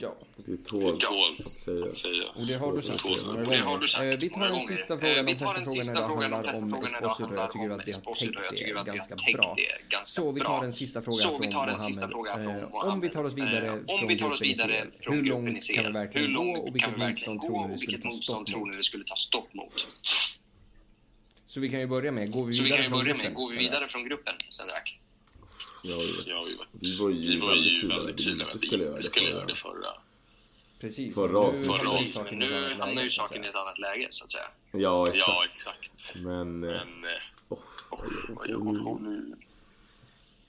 Alltså. Det är, Ja, det tål att säga. och det har du sagt gånger. sagt Eh, Vi tar många den sista Eh, frågan vi om tar den sista idag frågan om handlar om idag Esposito. Jag handlar tycker om att vi har Esposito. Jag täckt tycker det att vi har ganska täckt bra. det ganska Så vi bra. tar den sista frågan Så från vi tar den sista Mohammed. frågan från Eh, Om vi tar oss vidare Mohammed. Från Om vi tar oss gruppen vidare från hur gruppen i långt kan vi verkligen gå långt och kan vilket vi verkligen motstånd gå tror ni och skulle vilket ta motstånd stopp tror ni mot? det skulle ta stopp mot? Så vi kan ju börja med, går vi Så vi vidare kan ju från börja gruppen? med, går vi vidare från gruppen Senrak? Ja, Ja, vi vi var ju vi var ju väldigt väldigt tydliga med att vi vi skulle göra inte det skulle göra förra. det förra. Precis. Förra nu avsnittet. saken i ett Nu annat hamnar läge, ju så att saken i säga. ett annat läge så att säga. Ja, Ja, exakt. exakt. Men... eh, Men... oh, vad gör jag man nu? nu?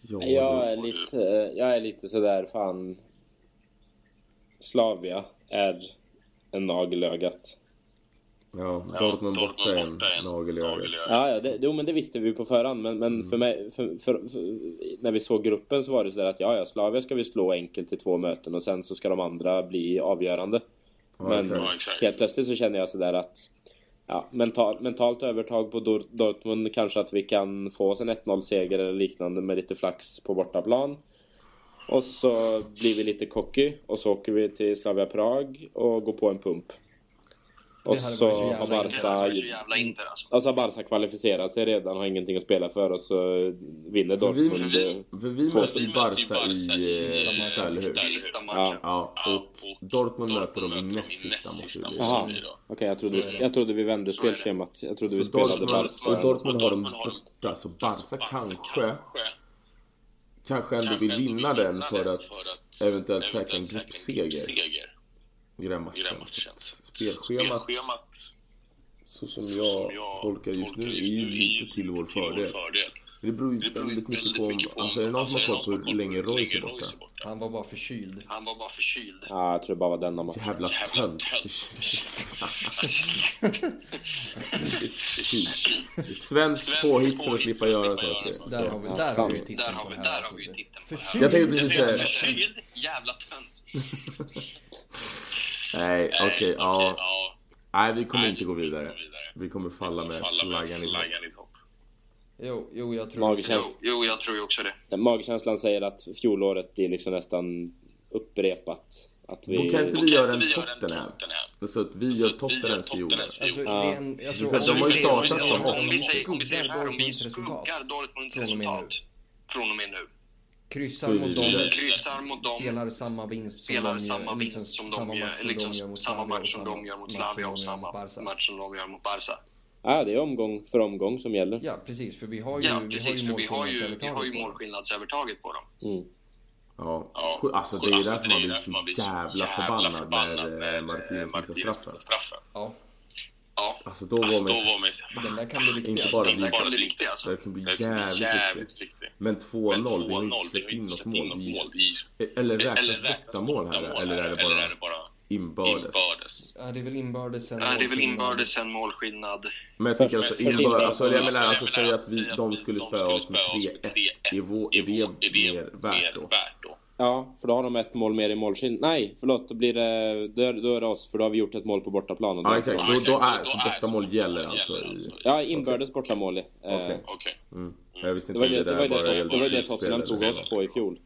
Ja, Jag är lite, jag är lite sådär fan... Slavia är en nagel ögat. Ja, Ja, Dortmund borta är en nagel i ögat. Ja, ja det, jo, men det visste vi på förhand. Men, men Mm. för mig, för, för, för, när vi såg gruppen så var det sådär att ja, ja, Slavia ska vi slå enkelt i två möten och sen så ska de andra bli avgörande. Ja, men exakt. Ja, helt plötsligt så känner jag sådär att ja, mental, mentalt övertag på Dor- Dortmund kanske att vi kan få oss en 1-0 seger eller liknande med lite flax på bortaplan. Och så blir vi lite cocky och så åker vi till Slavia Prag och går på en pump. Och så har Barca alltså. och så har Barca kvalificerat sig redan, har ingenting att spela för och så vinner För vi, Dortmund. för, för vi Två möter ju Vi möter ju Barca i eh, i sista, matchen. Ja. Ja, och Dortmund möter dem i näst sista bli. Jaha, okej jag, trodde, jag trodde vi vände spelschemat. Jag trodde Så vi spelade Dortmund, Barca. och Dortmund har dem borta, så Barca kanske, kanske ändå vill vinna den för att eventuellt säkra en gruppseger i den matchen. Så att spelschemat, så som jag tolkar just nu, är ju lite till vår fördel. Det beror ju väldigt mycket på om, alltså är det någon som har koll på hur länge Royce är borta? Han var bara förkyld. Han var bara förkyld. Ja, jag tror det bara var denna match. Jävla tönt. Ett svenskt påhitt för att slippa göra saker. Där har vi, där har vi har på det här har titeln på det här. Förkyld. Jag tänkte precis säga- Förkyld, jävla tönt. Nej, okej, Okej, ja. ja. Nej, vi kommer inte gå vidare. Vi kommer falla med flaggan i topp. Jo, jo, jag tror Magkänsla. Jo, jo, jag tror också det. Magkänslan säger att fjolåret blir liksom nästan upprepat. Att vi... Då kan inte vi göra en vi Tottenham. Så att vi gör Tottenhams fioler. Alltså, För de har ju om vi- startat som om oss. vi Om vi säger, vi så här, om vi skuggar Dortmunds med resultat från och med nu. Kryssar mot dem. Kryssar mot dem, spelar samma vinst som spelar gör, samma liksom vinst som samma de gör, som liksom de gör mot samma Slavia match som och de gör mot match som Slavia och de gör samma mot Barca. match som de gör mot Barca. Ja, det är omgång för omgång som gäller. Ja, precis, för vi har ju, Ja, vi har precis, ju vi har ju, vi har ju målskillnadsövertaget på dem. Mm. Ja, alltså det är ju alltså, därför det man blir så jävla förbannad när eh, Martinez missar straffen. straffen. Ja, Ja, Alltså då var alltså, då man var man den där kan bli viktig. Inte alltså. bara Den där kan bli viktig alltså. Det kan bli jävligt jävligt viktig. Men 2-0, Men vi har 2-0, ju inte släppt in något mål. Eller räknas bortamål här eller är det bara är det bara inbördes? inbördes? Ja, det är väl inbördes en Ja, det är väl inbördes en målskillnad. Men jag tycker alltså inbördes, alltså jag menar alltså menar, att vi, de skulle spöa oss med spöa oss med 3-1. 3-1. Är vår- är det mer värt då? Ja, för då har de ett mål mer i målskillnad. Nej, förlåt. Då blir det... Då är, då är det oss, för då har vi gjort ett mål på bortaplan. och då- Ja exakt, då, då är är bortamål gäller alltså i... Ja, inbördes bortamål. Eh, Okej. Mm. Jag visste Det inte var om det, det, var där bara det, det, var det Tottenham tog oss på i fjol.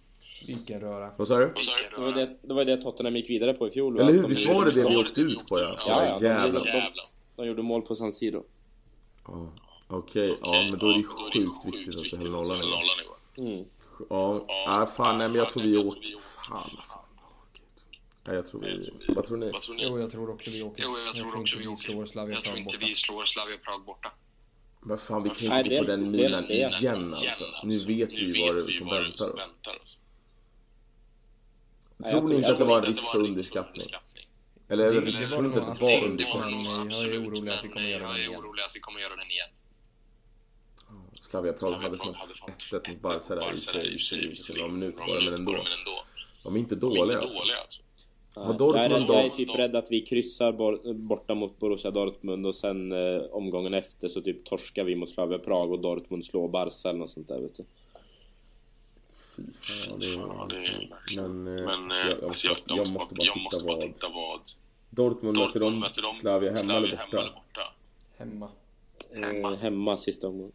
Vilken röra. Vad sa du? Du? Det var det, det var det Tottenham gick vidare på i fjol. Eller hur? Att de Visst var det det vi åkte ut på ja? Ja, ja, de- Jävlar. de-. De gjorde mål på San Siro. Ja, Okej, ja men då är det ju sjukt viktigt att vi höll nollan igår. Ja, ja fan nej men jag tror vi åker... Fan alltså. Nej jag tror vi... Vad tror ni? Vad tror ni? Jo, jag tror också vi åker. Jo, jag tror också inte vi vi åker. slår Slavia Jag tror Prag inte borta. vi slår Slavia Prag borta. Men fan vi kan Nej, inte gå på den milen det. igen alltså. Nu vet vi ju vad det är som väntar oss. jag Tror ni inte jag att det var en inte risk för underskattning? Eller tror var inte att det var underskattning. Jag är orolig att vi kommer göra den igen. Slavia Prag hade fått hade fått 1-1 mot Barca där i och för sig. några minuter bara, men ändå. De är inte dåliga inte alltså. alltså. Har Dortmund jag, är, då- jag är typ rädd att vi kryssar bor, borta mot Borussia Dortmund och sen eh, omgången efter så typ torskar vi mot Slavia Prag och Dortmund slår Barca eller något sånt där vet du. Fy fan, det Ja, det är. Men, eh, Men så jag, jag, eh, måste, alltså, bara- jag måste bara jag titta måste bara vad... titta vad Dortmund Dortmund de möter de Slavia hemma eller Slavia hemma eller borta? borta. Hemma. Eh, hemma sista omgången.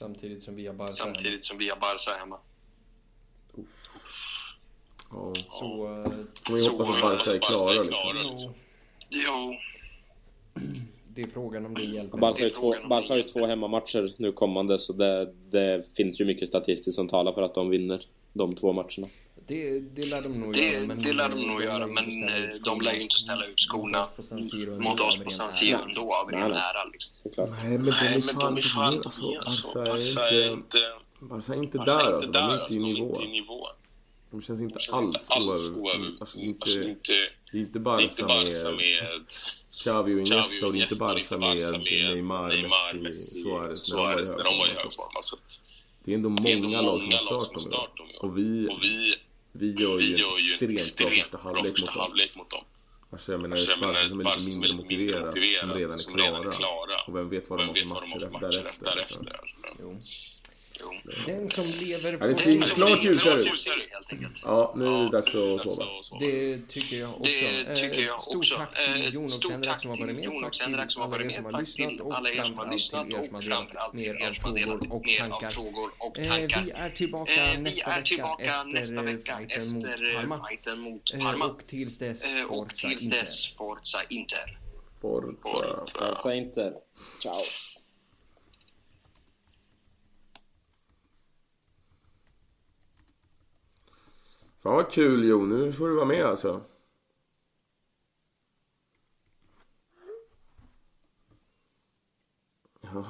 Samtidigt som vi har Barca hemma. Samtidigt som vi har Barca hemma. Ja. Så... eh, Får vi hoppas att Barca är klara liksom. jo, Jo, det är frågan om det hjälper. Barca har ju Barca har två hemmamatcher nu kommande så det, det finns ju mycket statistiskt som talar för att de vinner de två matcherna. Det, det lär de nog det, göra. Men det lär de nog lär göra, ju men inte ställa ut eh, de lär ju inte ställa ut skorna Mot oss på San Siro mot ändå oss av på ren San ära. Siro ändå av ren Nej, liksom. Men de är fan inte fan med. inte Alltså, med. Alltså, Barca är inte... inte... Barca är inte Barca där är alltså. De är inte i nivå. inte i nivå. De känns inte alls oöver... Alltså Alltså, inte... inte... Det är inte Barca Barca med Xavi och Iniesta och det är inte Barca inte med Barca Neymar, Messi, Suarez när de var i hög hög form. form. Så att Det är ändå det är ändå många lag som har många lag start som dem har i år. start dem i år. Och vi, vi, gör vi ju gör ju en en extremt bra första första mot dem. halvlek mot dem. Alltså jag menar Alltså, jag menar, som är lite som mindre mindre motiverat, som redan är som redan är klara. Och vem vet vad de har vet för matcher matcher därefter. därefter. Jo. Jo. Den som lever Ja, det får ser se. klart ljusare ut. ljusare helt enkelt. Ja, nu är det dags att sova. Det tycker jag också. Det tycker jag Eh, Stort också. tack till Eh, Jon och stort tack som har varit till med. Jon och Tack till Senderak som har alla varit er med. som har Tack lyssnat till och alla er som har framförallt lyssnat till er som har och delat framförallt mer till er av som har frågor delat och mer av tankar. frågor och Eh, tankar. Vi är tillbaka nästa vecka efter fighten mot Parma. Och tills dess, Forza Inter. Forza Inter. Forza. Barca inte. Ciao. Fan vad kul Jo, nu får du vara med alltså. Ja.